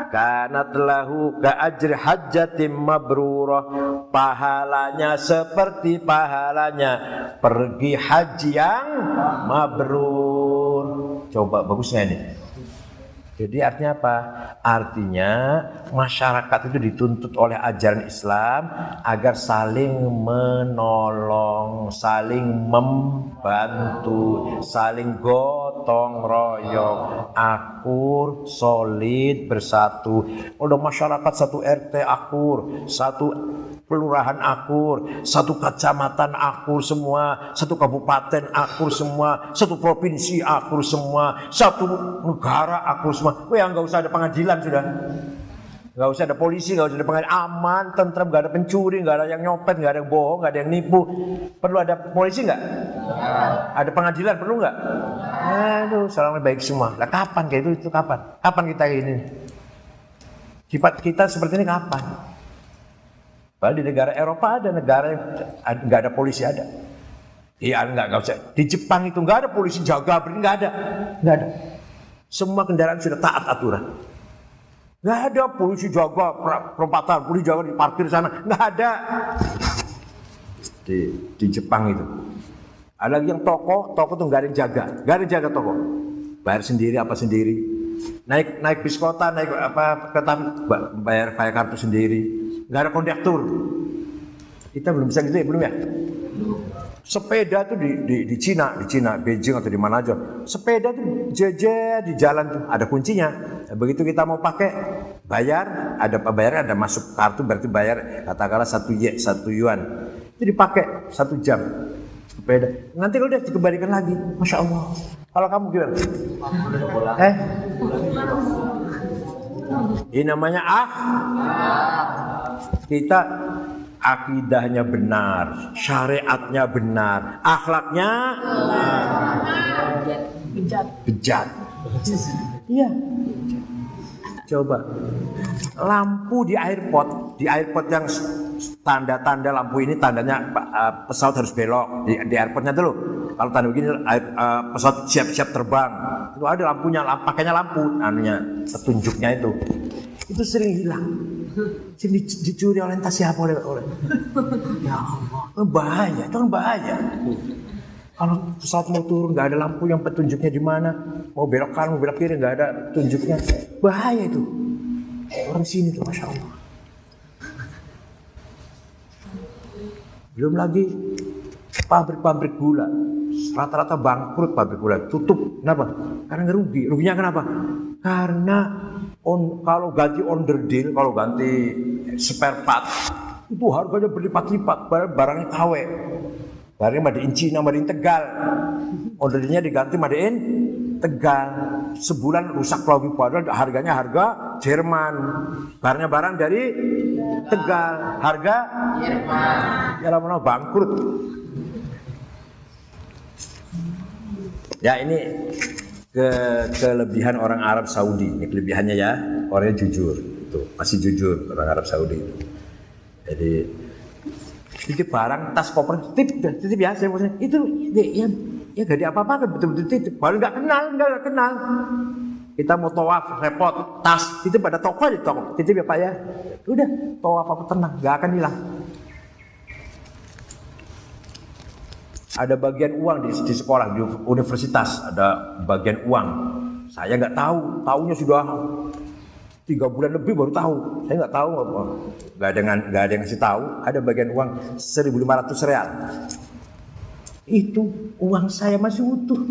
karena telahu ka ajri hajjatim mabrurah pahalanya seperti pahalanya pergi haji yang mabrur. Coba bagusnya ini. Jadi artinya apa? Artinya masyarakat itu dituntut oleh ajaran Islam agar saling menolong, saling membantu, saling gotong royong, akur, solid, bersatu. Udah masyarakat satu RT akur, satu kelurahan akur, satu kecamatan akur semua, satu kabupaten akur semua, satu provinsi akur semua, satu negara akur semua. Wah, nggak usah ada pengadilan sudah. Nggak usah ada polisi, nggak usah ada pengadilan. Aman, tentrem, nggak ada pencuri, nggak ada yang nyopet, nggak ada yang bohong, nggak ada yang nipu. Perlu ada polisi nggak? Ada pengadilan perlu nggak? Aduh, salamnya baik semua. Lah kapan kayak itu? Itu kapan? Kapan kita ini? Sifat kita seperti ini kapan? Padahal di negara Eropa ada negara yang nggak ada polisi ada. Iya nggak nggak usah. Di Jepang itu nggak ada polisi jaga nggak ada, nggak ada. Semua kendaraan sudah taat aturan. Nggak ada polisi jaga perempatan, polisi jaga di parkir sana, nggak ada. Di, di Jepang itu. Ada lagi yang toko, toko tuh nggak ada yang jaga, nggak ada yang jaga toko. Bayar sendiri apa sendiri. Naik naik bis kota, naik apa kereta bayar bayar kartu sendiri nggak ada kondektur. Kita belum bisa gitu ya, belum ya? Sepeda tuh di, di, di Cina, di Cina, Beijing atau di mana aja. Sepeda tuh jeje di jalan tuh, ada kuncinya. Begitu kita mau pakai, bayar, ada bayar, ada masuk kartu berarti bayar katakanlah satu ye, satu yuan. Itu dipakai satu jam sepeda. Nanti kalau udah dikembalikan lagi, masya Allah. Kalau kamu gimana? Eh? Ini namanya ah. Kita akidahnya benar, syariatnya benar, akhlaknya bejat. Bejat. Iya. Coba. Lampu di airport, di airport yang tanda-tanda lampu ini tandanya uh, pesawat harus belok di, di airportnya dulu. Kalau tanda begini uh, pesawat siap-siap terbang. Itu ada lampunya, lamp, pakainya lampu, anunya petunjuknya itu. Itu sering hilang. Sering dicuri oleh entah siapa oleh oleh. Ya Allah, bahaya, itu kan bahaya. Kalau pesawat mau turun nggak ada lampu yang petunjuknya di mana, mau belok kanan mau belok kiri nggak ada tunjuknya, bahaya itu. Orang sini tuh, masya Allah. Belum lagi pabrik-pabrik gula, rata-rata bangkrut pabrik gula, tutup. Kenapa? Karena ngerugi. Ruginya kenapa? Karena on, kalau ganti under deal, kalau ganti spare part, itu harganya berlipat-lipat, barangnya KW. Barangnya Made Cina, Made Tegal. Ordernya diganti Made Tegal. Sebulan rusak lagi padahal harganya harga Jerman. Barangnya barang dari Tegal. Harga Jerman. Ya lama bangkrut. Ya ini ke kelebihan orang Arab Saudi. Ini kelebihannya ya, orangnya jujur. Itu masih jujur orang Arab Saudi itu. Jadi titip barang tas koper titip titip biasa maksudnya itu ya ya gak ada apa-apa kan betul-betul titip baru nggak kenal nggak kenal kita mau tawaf repot tas titip pada toko aja toko titip ya pak ya udah tawaf apa tenang nggak akan hilang ada bagian uang di, di sekolah di universitas ada bagian uang saya nggak tahu tahunya sudah tiga bulan lebih baru tahu. Saya nggak tahu apa. Nggak ada nggak ada yang ngasih tahu. Ada bagian uang 1.500 real. Itu uang saya masih utuh.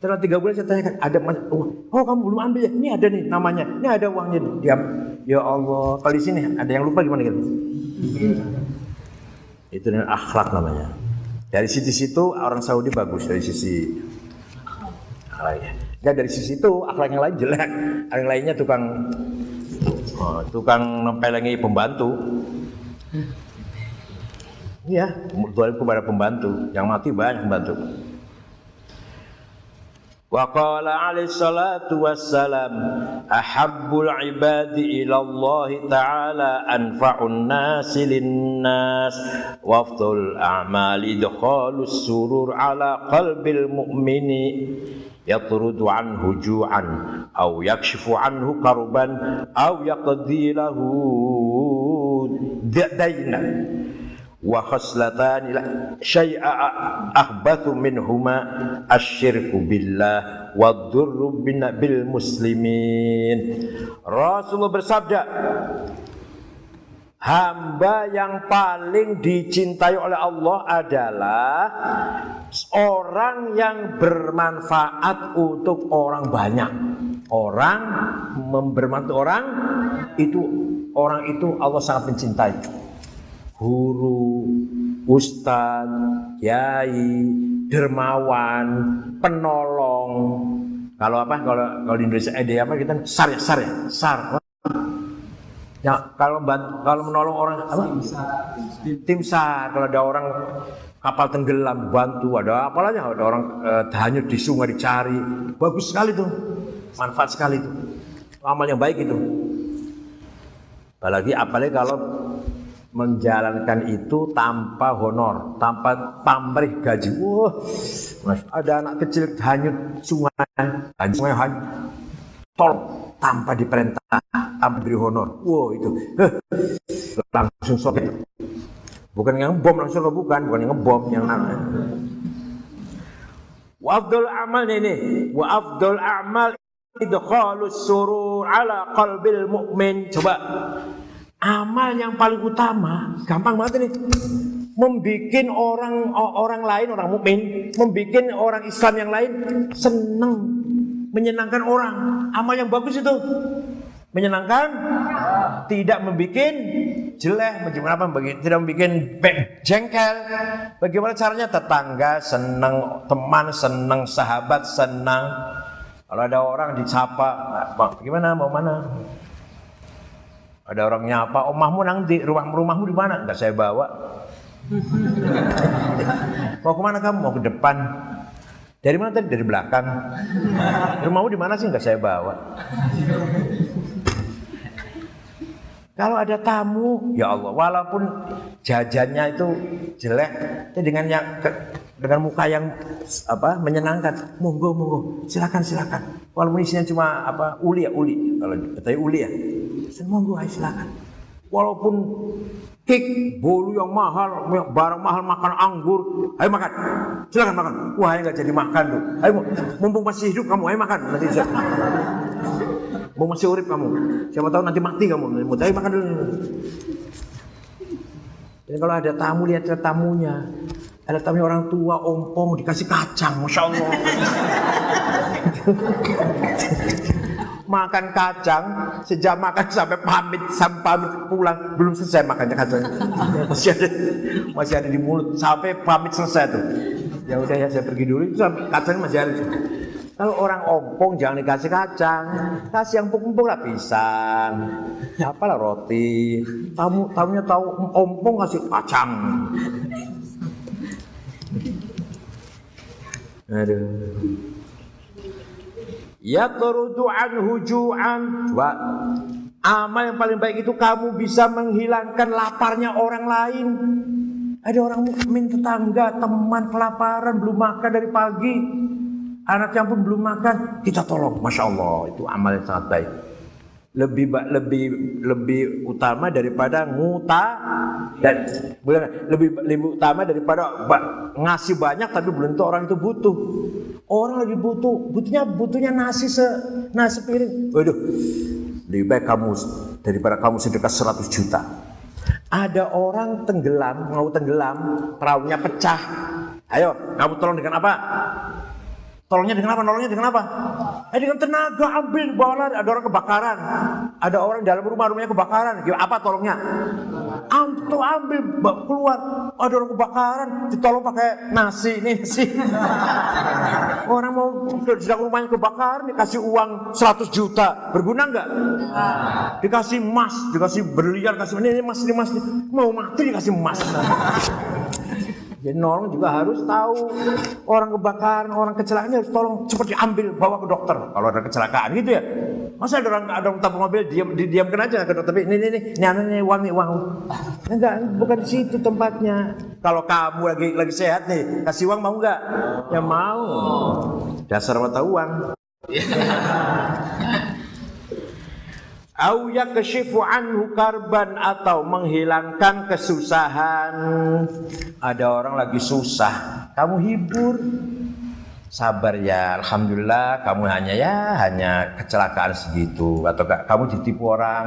Setelah tiga bulan saya tanyakan, ada uang. Oh kamu belum ambil ya? Ini ada nih namanya. Ini ada uangnya. Diam. Ya Allah. Kalau di sini ada yang lupa gimana gitu? Itu dengan akhlak namanya. Dari sisi-situ orang Saudi bagus dari sisi akhlaknya. Ya dari sisi itu akhlak yang lain jelek. Yang lainnya tukang oh, tukang nempelengi pembantu. Iya, zalim kepada pembantu. Yang mati banyak pembantu. Wa qala alaihi salatu wassalam ahabbul ibadi ila Allah ta'ala anfa'un nasi linnas wa afdal a'mali idkhalus surur ala qalbil mu'mini yatrudu anhu ju'an aw yakshifu anhu karban aw yaqdi lahu dayna wa khaslatan la syai'a akhbathu minhuma asyirku billah wa dhurru bil muslimin Rasulullah bersabda Hamba yang paling dicintai oleh Allah adalah orang yang bermanfaat untuk orang banyak. Orang membermanfaat orang itu orang itu Allah sangat mencintai guru, ustadz, kiai, dermawan, penolong. Kalau apa? Kalau kalau di Indonesia ide apa kita sar ya, sar ya, sar. Ya, kalau kalau menolong orang apa? Tim sar. Kalau ada orang kapal tenggelam bantu, ada apa lagi? Ada orang eh, hanyut di sungai dicari, bagus sekali tuh, manfaat sekali tuh, amal yang baik itu. Apalagi apalagi kalau menjalankan itu tanpa honor, tanpa pamrih gaji. Wah, ada anak kecil hanyut sungai, hanyut sungai hanyut, tol tanpa diperintah, tanpa diberi honor. Wah itu, langsung itu. Bukan yang bom langsung bukan, bukan yang ngebom yang namanya. Wa afdal amal ini, wa afdal amal idkhalus surur ala qalbil mu'min. Coba amal yang paling utama gampang banget ini. Membikin orang orang lain orang mukmin membikin orang Islam yang lain senang menyenangkan orang. Amal yang bagus itu. Menyenangkan? Tidak membikin jelek. Bagaimana apa tidak membikin jengkel. Bagaimana caranya? Tetangga senang teman senang sahabat senang kalau ada orang dicapa bagaimana? Mau mana ada orang nyapa, omahmu nanti rumah rumahmu di mana? Enggak saya bawa. mau ke mana kamu? Mau ke depan. Dari mana tadi? Dari belakang. Rumahmu di mana sih? Enggak saya bawa. Kalau ada tamu, ya Allah, walaupun jajannya itu jelek, tapi dengan yang dengan muka yang apa menyenangkan, monggo monggo, silakan silakan. Walaupun isinya cuma apa uli ya uli, kalau katanya uli ya, monggo ayo silakan. Walaupun kek bolu yang mahal, barang mahal makan anggur, ayo makan, silakan makan. Wah nggak jadi makan tuh, ayo mumpung masih hidup kamu, ayo makan nanti Mau masih urip kamu. Siapa tahu nanti mati kamu. Mau makan dulu. Dan kalau ada tamu lihat tamunya. Ada tamunya orang tua, ompong, dikasih kacang. Masya Allah. Makan kacang sejak makan sampai pamit sampai pamit pulang belum selesai makannya kacang masih ada masih ada di mulut sampai pamit selesai tuh ya udah ya saya pergi dulu itu kacang masih ada kalau orang ompong jangan dikasih kacang, kasih yang empuk-empuk lah pisang, ya apalah roti. Tamu tamunya tahu ompong kasih kacang. Aduh. Ya turudu an hujuan. Coba amal yang paling baik itu kamu bisa menghilangkan laparnya orang lain. Ada orang mukmin tetangga, teman kelaparan belum makan dari pagi Anaknya pun belum makan, kita tolong. Masya Allah, itu amal yang sangat baik. Lebih lebih lebih utama daripada nguta dan lebih lebih utama daripada ngasih banyak tapi belum tentu orang itu butuh. Orang lagi butuh, butuhnya butuhnya nasi se nasi piring. Waduh, lebih baik kamu daripada kamu sedekah 100 juta. Ada orang tenggelam, mau tenggelam, perahunya pecah. Ayo, kamu tolong dengan apa? Tolongnya dengan apa? Nolongnya dengan apa? Eh dengan tenaga ambil bawa lari. Ada orang kebakaran. Ada orang dalam rumah rumahnya kebakaran. Gimana? Apa tolongnya? Ambil ambil keluar. Ada orang kebakaran. Ditolong pakai nasi ini nasi. orang mau sedang rumahnya kebakaran dikasih uang 100 juta. Berguna nggak? Dikasih emas, dikasih berlian, kasih ini, ini emas, ini emas. Mau mati dikasih emas. Jadi nolong juga harus tahu orang kebakaran, orang kecelakaan harus tolong cepat diambil bawa ke dokter. Kalau ada kecelakaan gitu ya. Masa ada orang ada orang tabung mobil diam didiamkan aja ke dokter. Ini ini ini ini ini uang nih uang. Enggak, bukan di situ tempatnya. Kalau kamu lagi lagi sehat nih, kasih uang mau enggak? Ya mau. Dasar mata uang. Au yakshifu anhu karban atau menghilangkan kesusahan. Ada orang lagi susah, kamu hibur. Sabar ya, alhamdulillah kamu hanya ya hanya kecelakaan segitu atau ka- kamu ditipu orang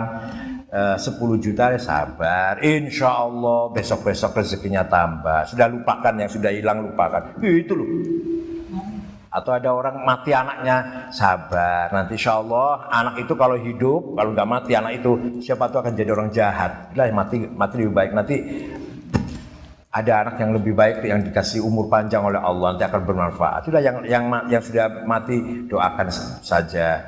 eh, 10 juta ya sabar. Insya Allah besok-besok rezekinya tambah. Sudah lupakan yang sudah hilang lupakan. Itu loh atau ada orang mati anaknya sabar. Nanti insya Allah anak itu kalau hidup kalau nggak mati anak itu siapa tuh akan jadi orang jahat. Lah mati mati lebih baik. Nanti ada anak yang lebih baik yang dikasih umur panjang oleh Allah nanti akan bermanfaat. Sudah yang yang yang sudah mati doakan saja.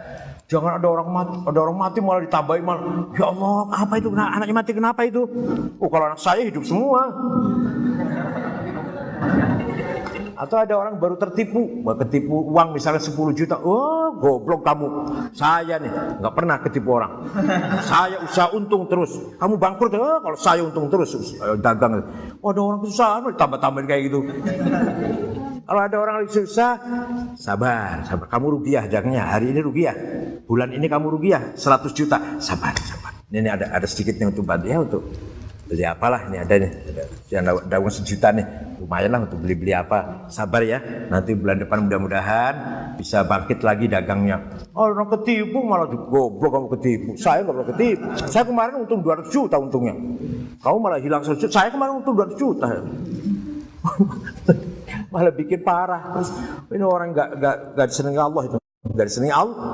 Jangan ada orang mati ada orang mati malah ditambahin malah ya Allah apa itu? Anaknya mati kenapa itu? Oh kalau anak saya hidup semua atau ada orang baru tertipu, ketipu uang misalnya 10 juta, oh goblok kamu, saya nih nggak pernah ketipu orang, saya usaha untung terus, kamu bangkrut, oh kalau saya untung terus, eh, dagang, oh, ada orang kesusahan, tambah-tambahin kayak gitu. Kalau ada orang lagi susah, sabar, sabar. Kamu rugiah dagangnya, hari ini rugiah, bulan ini kamu rugiah 100 juta, sabar, sabar. Ini, ini ada ada sedikitnya untuk bantu ya untuk beli apalah ini ada nih. Yang daun- sejuta nih. Lumayan lah untuk beli-beli apa. Sabar ya nanti bulan depan mudah-mudahan bisa bangkit lagi dagangnya. Oh orang ketipu malah goblok kamu ketipu. Saya nggak pernah ketipu. Saya kemarin untung 200 juta untungnya. Kamu malah hilang 100 juta. Saya kemarin untung 200 juta. Malah bikin parah. Ini orang nggak nggak nggak disenangi Allah itu nggak disenangi Allah.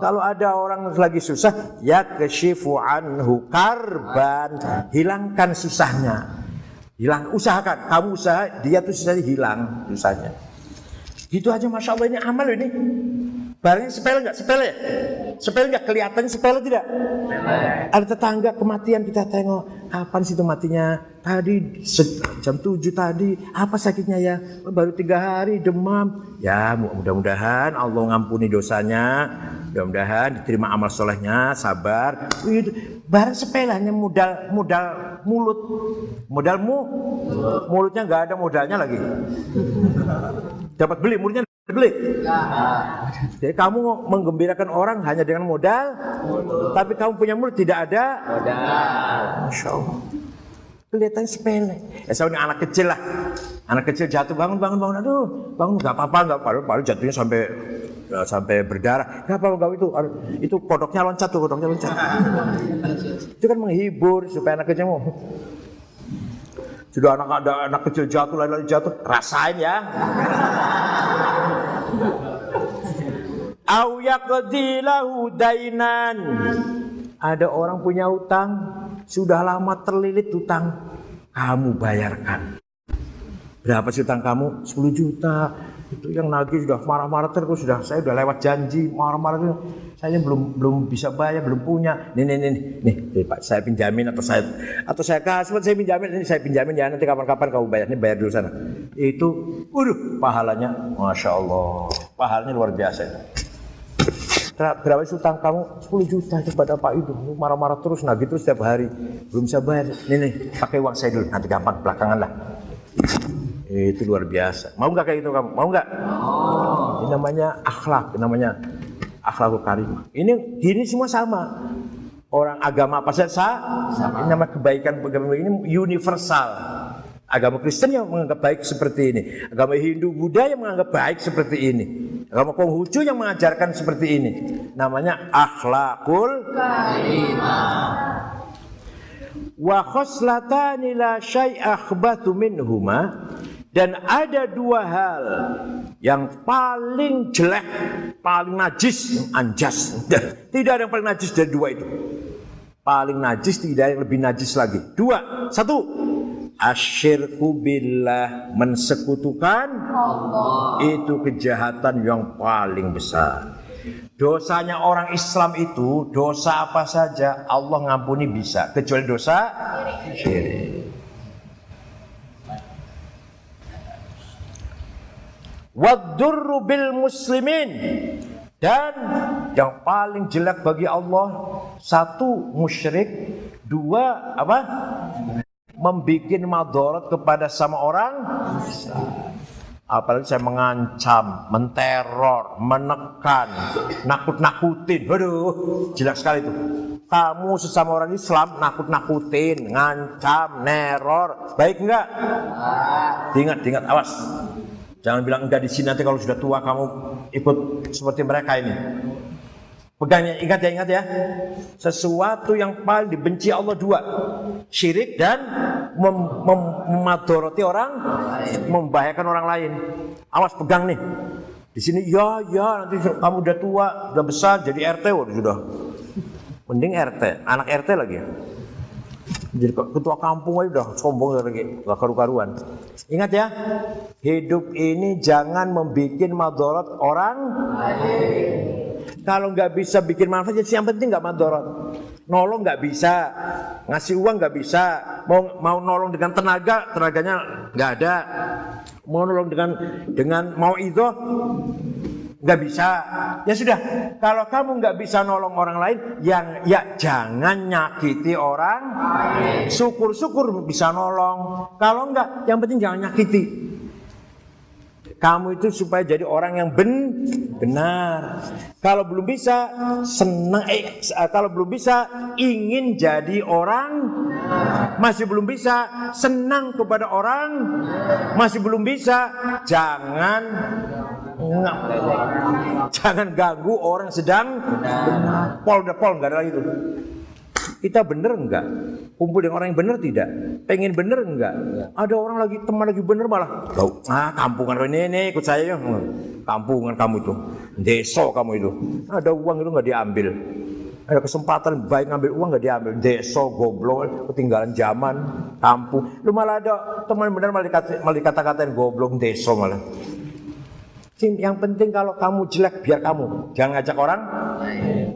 Kalau ada orang lagi susah ya keshifu anhu karban. Hilangkan susahnya. Hilang. Usahakan. Kamu usaha dia tuh susahnya hilang susahnya. Gitu aja masya Allah ini amal ini barangnya sepele nggak? Sepele. Ya? sepele nggak kelihatannya sepele tidak? Ada tetangga kematian kita tengok kapan sih itu matinya? Tadi jam 7 tadi. Apa sakitnya ya? "Oh, baru tiga hari demam. Ya mu- mudah-mudahan Allah ngampuni dosanya. Mudah-mudahan diterima amal solehnya sabar. Barang sepele hanya modal modal mulut. Modalmu mulutnya nggak ada modalnya lagi. Dapat beli mulutnya dapat beli jadi kamu menggembirakan orang hanya dengan modal, tapi kamu punya mulut tidak ada modal. Masya Allah. Kelihatan sepele. Ya saya ini anak kecil lah. Anak kecil jatuh bangun bangun bangun. Aduh bangun nggak apa-apa nggak padahal padahal jatuhnya sampai eh, sampai berdarah. Nggak apa-apa nggak itu itu kodoknya loncat tuh kodoknya loncat. itu kan menghibur supaya anak kecil mau. Sudah anak ada anak kecil jatuh lari-lari jatuh rasain ya. Au yaqdi lahu dainan. Ada orang punya utang, sudah lama terlilit utang, kamu bayarkan. Berapa sih utang kamu? 10 juta. Itu yang nagih sudah marah-marah terus sudah saya sudah lewat janji marah-marah terus. Saya belum belum bisa bayar, belum punya. Nih nih nih nih, nih, Pak, saya pinjamin atau saya atau saya kasih saya pinjamin ini saya pinjamin ya nanti kapan-kapan kamu bayar. Ini bayar dulu sana. Itu, waduh, pahalanya, masya Allah, pahalanya luar biasa. Ber- Berapa sih utang kamu? 10 juta kepada Pak itu. Marah-marah terus, nagih terus setiap hari. Belum bisa bayar. Nih nih, pakai uang saya dulu. Nanti gampang belakangan lah. Itu luar biasa. Mau nggak kayak gitu kamu? Mau nggak? Ini namanya akhlak, namanya akhlakul karimah. Ini gini semua sama. Orang agama apa saja sama. Ini nama kebaikan agama ini universal. Agama Kristen yang menganggap baik seperti ini. Agama Hindu, Buddha yang menganggap baik seperti ini. Agama Konghucu yang mengajarkan seperti ini. Namanya akhlakul wa khoslatani la syai' akhbathu minhuma Dan ada dua hal yang paling jelek, paling najis, anjas. Tidak ada yang paling najis dari dua itu. Paling najis tidak ada yang lebih najis lagi. Dua, satu, asyirku billah mensekutukan itu kejahatan yang paling besar. Dosanya orang Islam itu dosa apa saja Allah ngampuni bisa kecuali dosa syirik. Wadurru bil muslimin dan yang paling jelek bagi Allah satu musyrik, dua apa? Membikin madorot kepada sama orang Apalagi saya mengancam, menteror, menekan, nakut-nakutin. Waduh, jelek sekali itu. Kamu sesama orang Islam nakut-nakutin, ngancam, neror. Baik enggak? Ingat, ingat, awas. Jangan bilang enggak di sini nanti kalau sudah tua kamu ikut seperti mereka ini. Pegangnya, ingat ya, ingat ya. Sesuatu yang paling dibenci Allah dua. Syirik dan mem mem memadoroti orang, membahayakan orang lain. Awas pegang nih. Di sini ya, ya nanti kamu udah tua, udah besar jadi RT waduh sudah. Mending RT, anak RT lagi. Jadi ketua kampung aja udah sombong lagi, gak karu-karuan. Ingat ya, hidup ini jangan membuat madorot orang kalau nggak bisa bikin manfaat, yang penting nggak madorot. Nolong nggak bisa, ngasih uang nggak bisa, mau mau nolong dengan tenaga, tenaganya nggak ada. Mau nolong dengan dengan mau itu nggak bisa. Ya sudah, kalau kamu nggak bisa nolong orang lain, yang ya jangan nyakiti orang. Syukur-syukur bisa nolong. Kalau nggak, yang penting jangan nyakiti. Kamu itu supaya jadi orang yang ben benar. Kalau belum bisa senang eh kalau belum bisa ingin jadi orang masih belum bisa senang kepada orang masih belum bisa jangan Enggak. Jangan ganggu orang sedang benar. Pol udah pol enggak ada lagi itu. Kita bener enggak? Kumpul dengan orang yang bener tidak? Pengen bener enggak? Ada orang lagi teman lagi bener malah. Tahu? Ah, kampungan ini ini ikut saya ya. Kampungan kamu itu. Deso kamu itu. Ada uang itu enggak diambil. Ada kesempatan baik ngambil uang nggak diambil. Deso, goblok, ketinggalan zaman, kampung. Lu malah ada teman bener malah dikata-katain goblok, deso malah. Yang penting kalau kamu jelek biar kamu, jangan ngajak orang.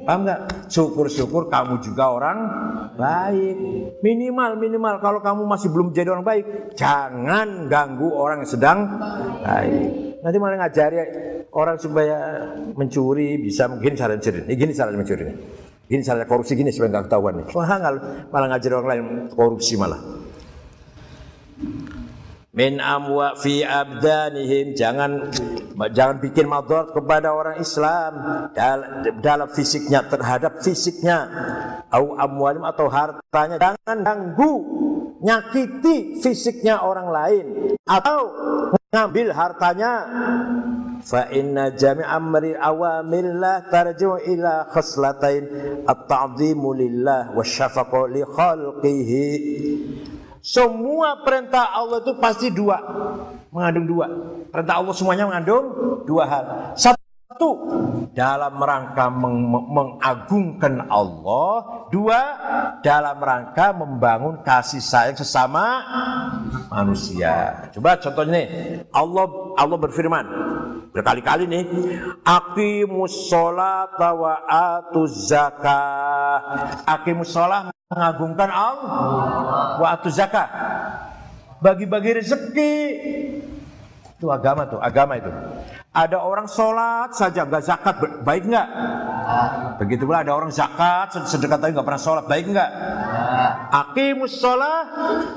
Paham nggak? Syukur-syukur kamu juga orang baik. Minimal minimal kalau kamu masih belum jadi orang baik, jangan ganggu orang yang sedang baik. Nanti malah ngajari orang supaya mencuri bisa mungkin cara mencuri. Ini gini cara mencuri. Gini cara korupsi gini supaya nggak ketahuan nih. Wah, malah ngajari orang lain korupsi malah min amwa fi abdanihim jangan jangan bikin mador kepada orang Islam. Dalam, fisiknya terhadap fisiknya. Au amwalim atau hartanya. Jangan ganggu nyakiti fisiknya orang lain. Atau ngambil hartanya. Fa inna jami' amri awamillah tarji'u ila khaslatain at-ta'dhimu lillah wa syafaqu li khalqihi semua perintah Allah itu pasti dua, mengandung dua. Perintah Allah semuanya mengandung dua hal. Satu, dalam rangka meng mengagungkan Allah. Dua, dalam rangka membangun kasih sayang sesama manusia. Coba contohnya nih, Allah Allah berfirman berkali-kali nih, aqimus sholata wa atuz zakah. Aqimus sholat mengagungkan Allah waktu zakat bagi-bagi rezeki itu agama tuh agama itu ada orang sholat saja nggak zakat baik nggak begitu pula ada orang zakat sedekah tapi nggak pernah sholat baik nggak akimus sholat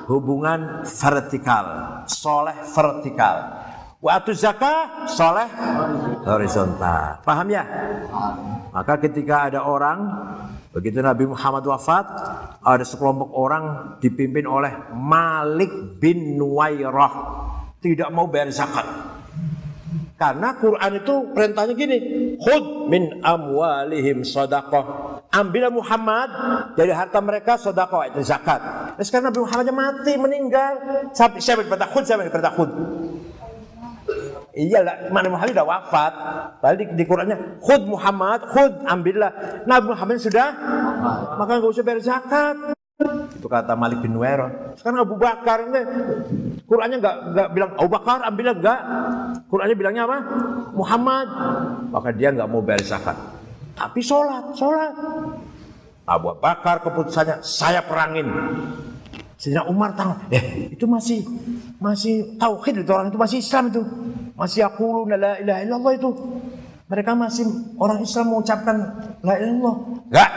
hubungan vertikal soleh vertikal Waktu zakat soleh horizontal. Paham ya? Maka ketika ada orang Begitu Nabi Muhammad wafat, ada sekelompok orang dipimpin oleh Malik bin Nuwairah tidak mau bayar zakat. Karena Quran itu perintahnya gini, khud min amwalihim sadaqah. Ambillah Muhammad dari harta mereka sedekah itu zakat. Nah, sekarang Nabi Muhammadnya mati meninggal. Siapa siapa yang diperintah khud? Siapa yang? Iya lah, Muhammad sudah wafat. Balik di Qurannya, khud Muhammad, khud ambillah. Nabi Muhammad sudah, maka nggak usah bayar zakat. Itu kata Malik bin Nuwairo. Sekarang Abu Bakar ini Qurannya nggak nggak bilang Abu Bakar ambillah enggak. Qurannya bilangnya apa? Muhammad. Maka dia nggak mau bayar zakat. Tapi sholat, sholat. Abu Bakar keputusannya saya perangin. Sayyidina Umar tahu, eh itu masih masih tauhid itu orang itu masih Islam itu. Masih aku la ilaha illallah itu. Mereka masih orang Islam mengucapkan la ilaha illallah. Enggak.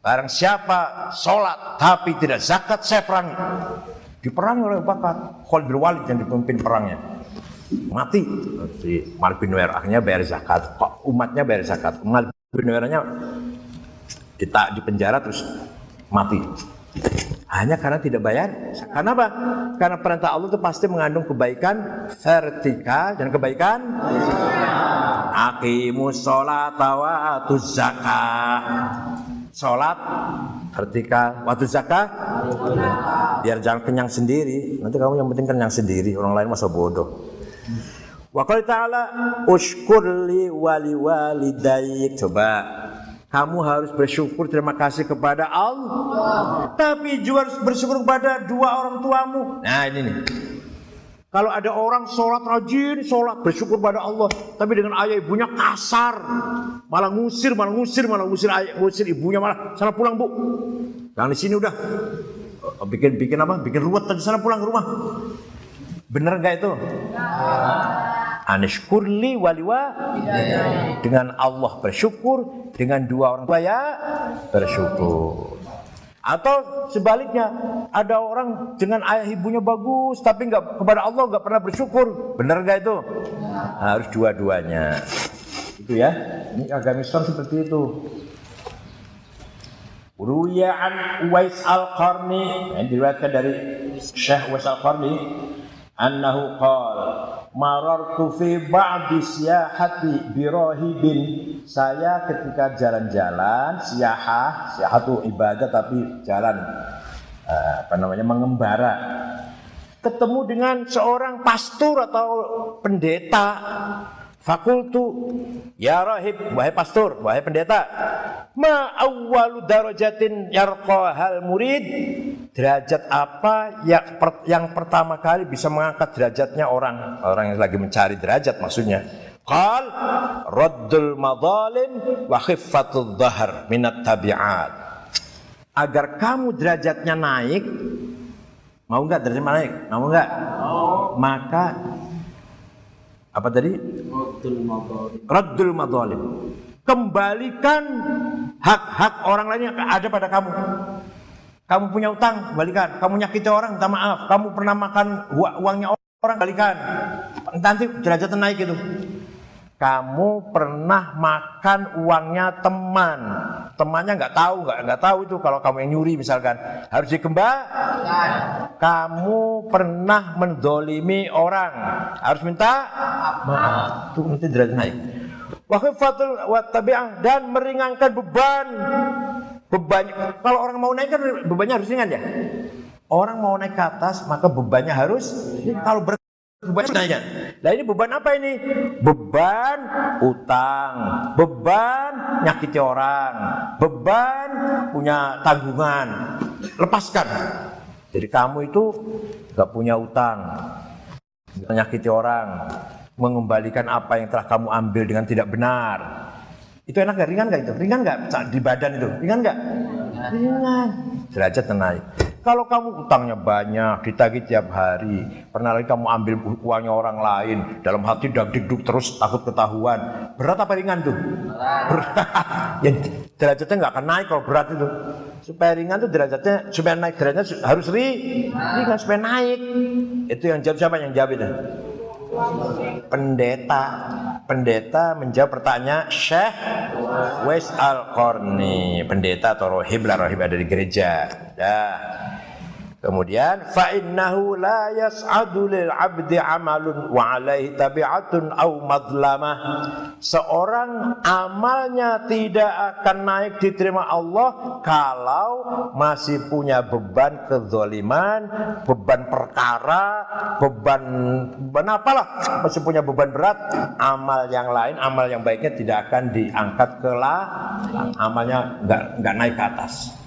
Barang siapa sholat tapi tidak zakat saya perangi. Diperangi oleh Abu Bakar. Khalid bin Walid yang dipimpin perangnya. Mati. Si Malik bin akhirnya bayar zakat. Umatnya bayar zakat. Malik bin Nuwairnya kita di penjara terus mati. Hanya karena tidak bayar. Karena apa? Karena perintah Allah itu pasti mengandung kebaikan vertikal dan kebaikan Akimus sholat wa zakah. Sholat vertikal, waktu zakah biar jangan kenyang sendiri. Nanti kamu yang penting kenyang sendiri, orang lain masa bodoh. Wa qala ta'ala ushkurli wali walidayik. Coba kamu harus bersyukur terima kasih kepada Allah. Tapi juga harus bersyukur kepada dua orang tuamu. Nah ini nih. Kalau ada orang sholat rajin, sholat bersyukur pada Allah, tapi dengan ayah ibunya kasar, malah ngusir, malah ngusir, malah ngusir ayah, ngusir ibunya malah. Sana pulang bu, jangan di sini udah, bikin bikin apa, bikin ruwet tadi sana pulang ke rumah, bener nggak itu? Anishkurli waliwa. Dengan Allah bersyukur, dengan dua orang tua ya bersyukur. Atau sebaliknya, ada orang dengan ayah ibunya bagus, tapi nggak kepada Allah nggak pernah bersyukur. Benar nggak itu? Harus dua-duanya. Itu ya. Ini agama Islam seperti itu. Ruya an Uwais al-Qarni yang diriwayatkan dari Syekh Uwais al-Qarni annahu qala marartu fi ba'di siyahati birahibin saya ketika jalan-jalan siyahah siyahah itu ibadah tapi jalan eh, apa namanya mengembara. Ketemu dengan seorang pastor atau pendeta Fakultu ya rahib wahai pastor wahai pendeta ma awwalu darajatin yarqahal murid? Derajat apa yang, per, yang pertama kali bisa mengangkat derajatnya orang? Orang yang lagi mencari derajat maksudnya. Qal raddul madzalim wa khiffatul dhahar minat tabiat. Agar kamu derajatnya naik mau enggak derajatnya naik? Mau enggak maka apa tadi? Raddul madzalim. Kembalikan hak-hak orang lain yang ada pada kamu. Kamu punya utang, kembalikan. Kamu nyakiti orang, minta maaf. Kamu pernah makan uangnya orang, kembalikan. Nanti derajat naik itu. Kamu pernah makan uangnya teman, temannya nggak tahu, nggak nggak tahu itu kalau kamu yang nyuri misalkan harus dikembalikan. Kamu pernah mendolimi orang, harus minta maaf. Itu nanti derajat naik. Wakifatul tabi'ah dan meringankan beban. Beban kalau orang mau naik kan bebannya harus ringan ya. Orang mau naik ke atas maka bebannya harus kalau ber Beban nanya. Nah ini beban apa ini? Beban utang, beban nyakiti orang, beban punya tanggungan. Lepaskan. Jadi kamu itu gak punya utang, menyakiti orang, mengembalikan apa yang telah kamu ambil dengan tidak benar. Itu enak gak? Ringan gak itu? Ringan gak di badan itu? Ringan gak? Ringan. Derajat naik. Kalau kamu utangnya banyak, ditagih tiap hari, pernah lagi kamu ambil uangnya orang lain, dalam hati dagdikduk terus takut ketahuan. Berat apa ringan tuh? Berat. ya, derajatnya nggak akan naik kalau berat itu. Supaya ringan tuh derajatnya, supaya naik derajatnya harus ri, ringan supaya naik. Itu yang jawab siapa yang jawab itu? Pendeta. Pendeta menjawab pertanyaan Syekh Wes Al Qarni. Pendeta atau rohib lah rohib ada di gereja. Dah. Kemudian fa innahu la yas'adu lil 'abdi 'amalun wa 'alaihi tabi'atun aw madlamah. Seorang amalnya tidak akan naik diterima Allah kalau masih punya beban kezaliman, beban perkara, beban beban apalah, masih punya beban berat, amal yang lain, amal yang baiknya tidak akan diangkat ke lah, amalnya enggak enggak naik ke atas.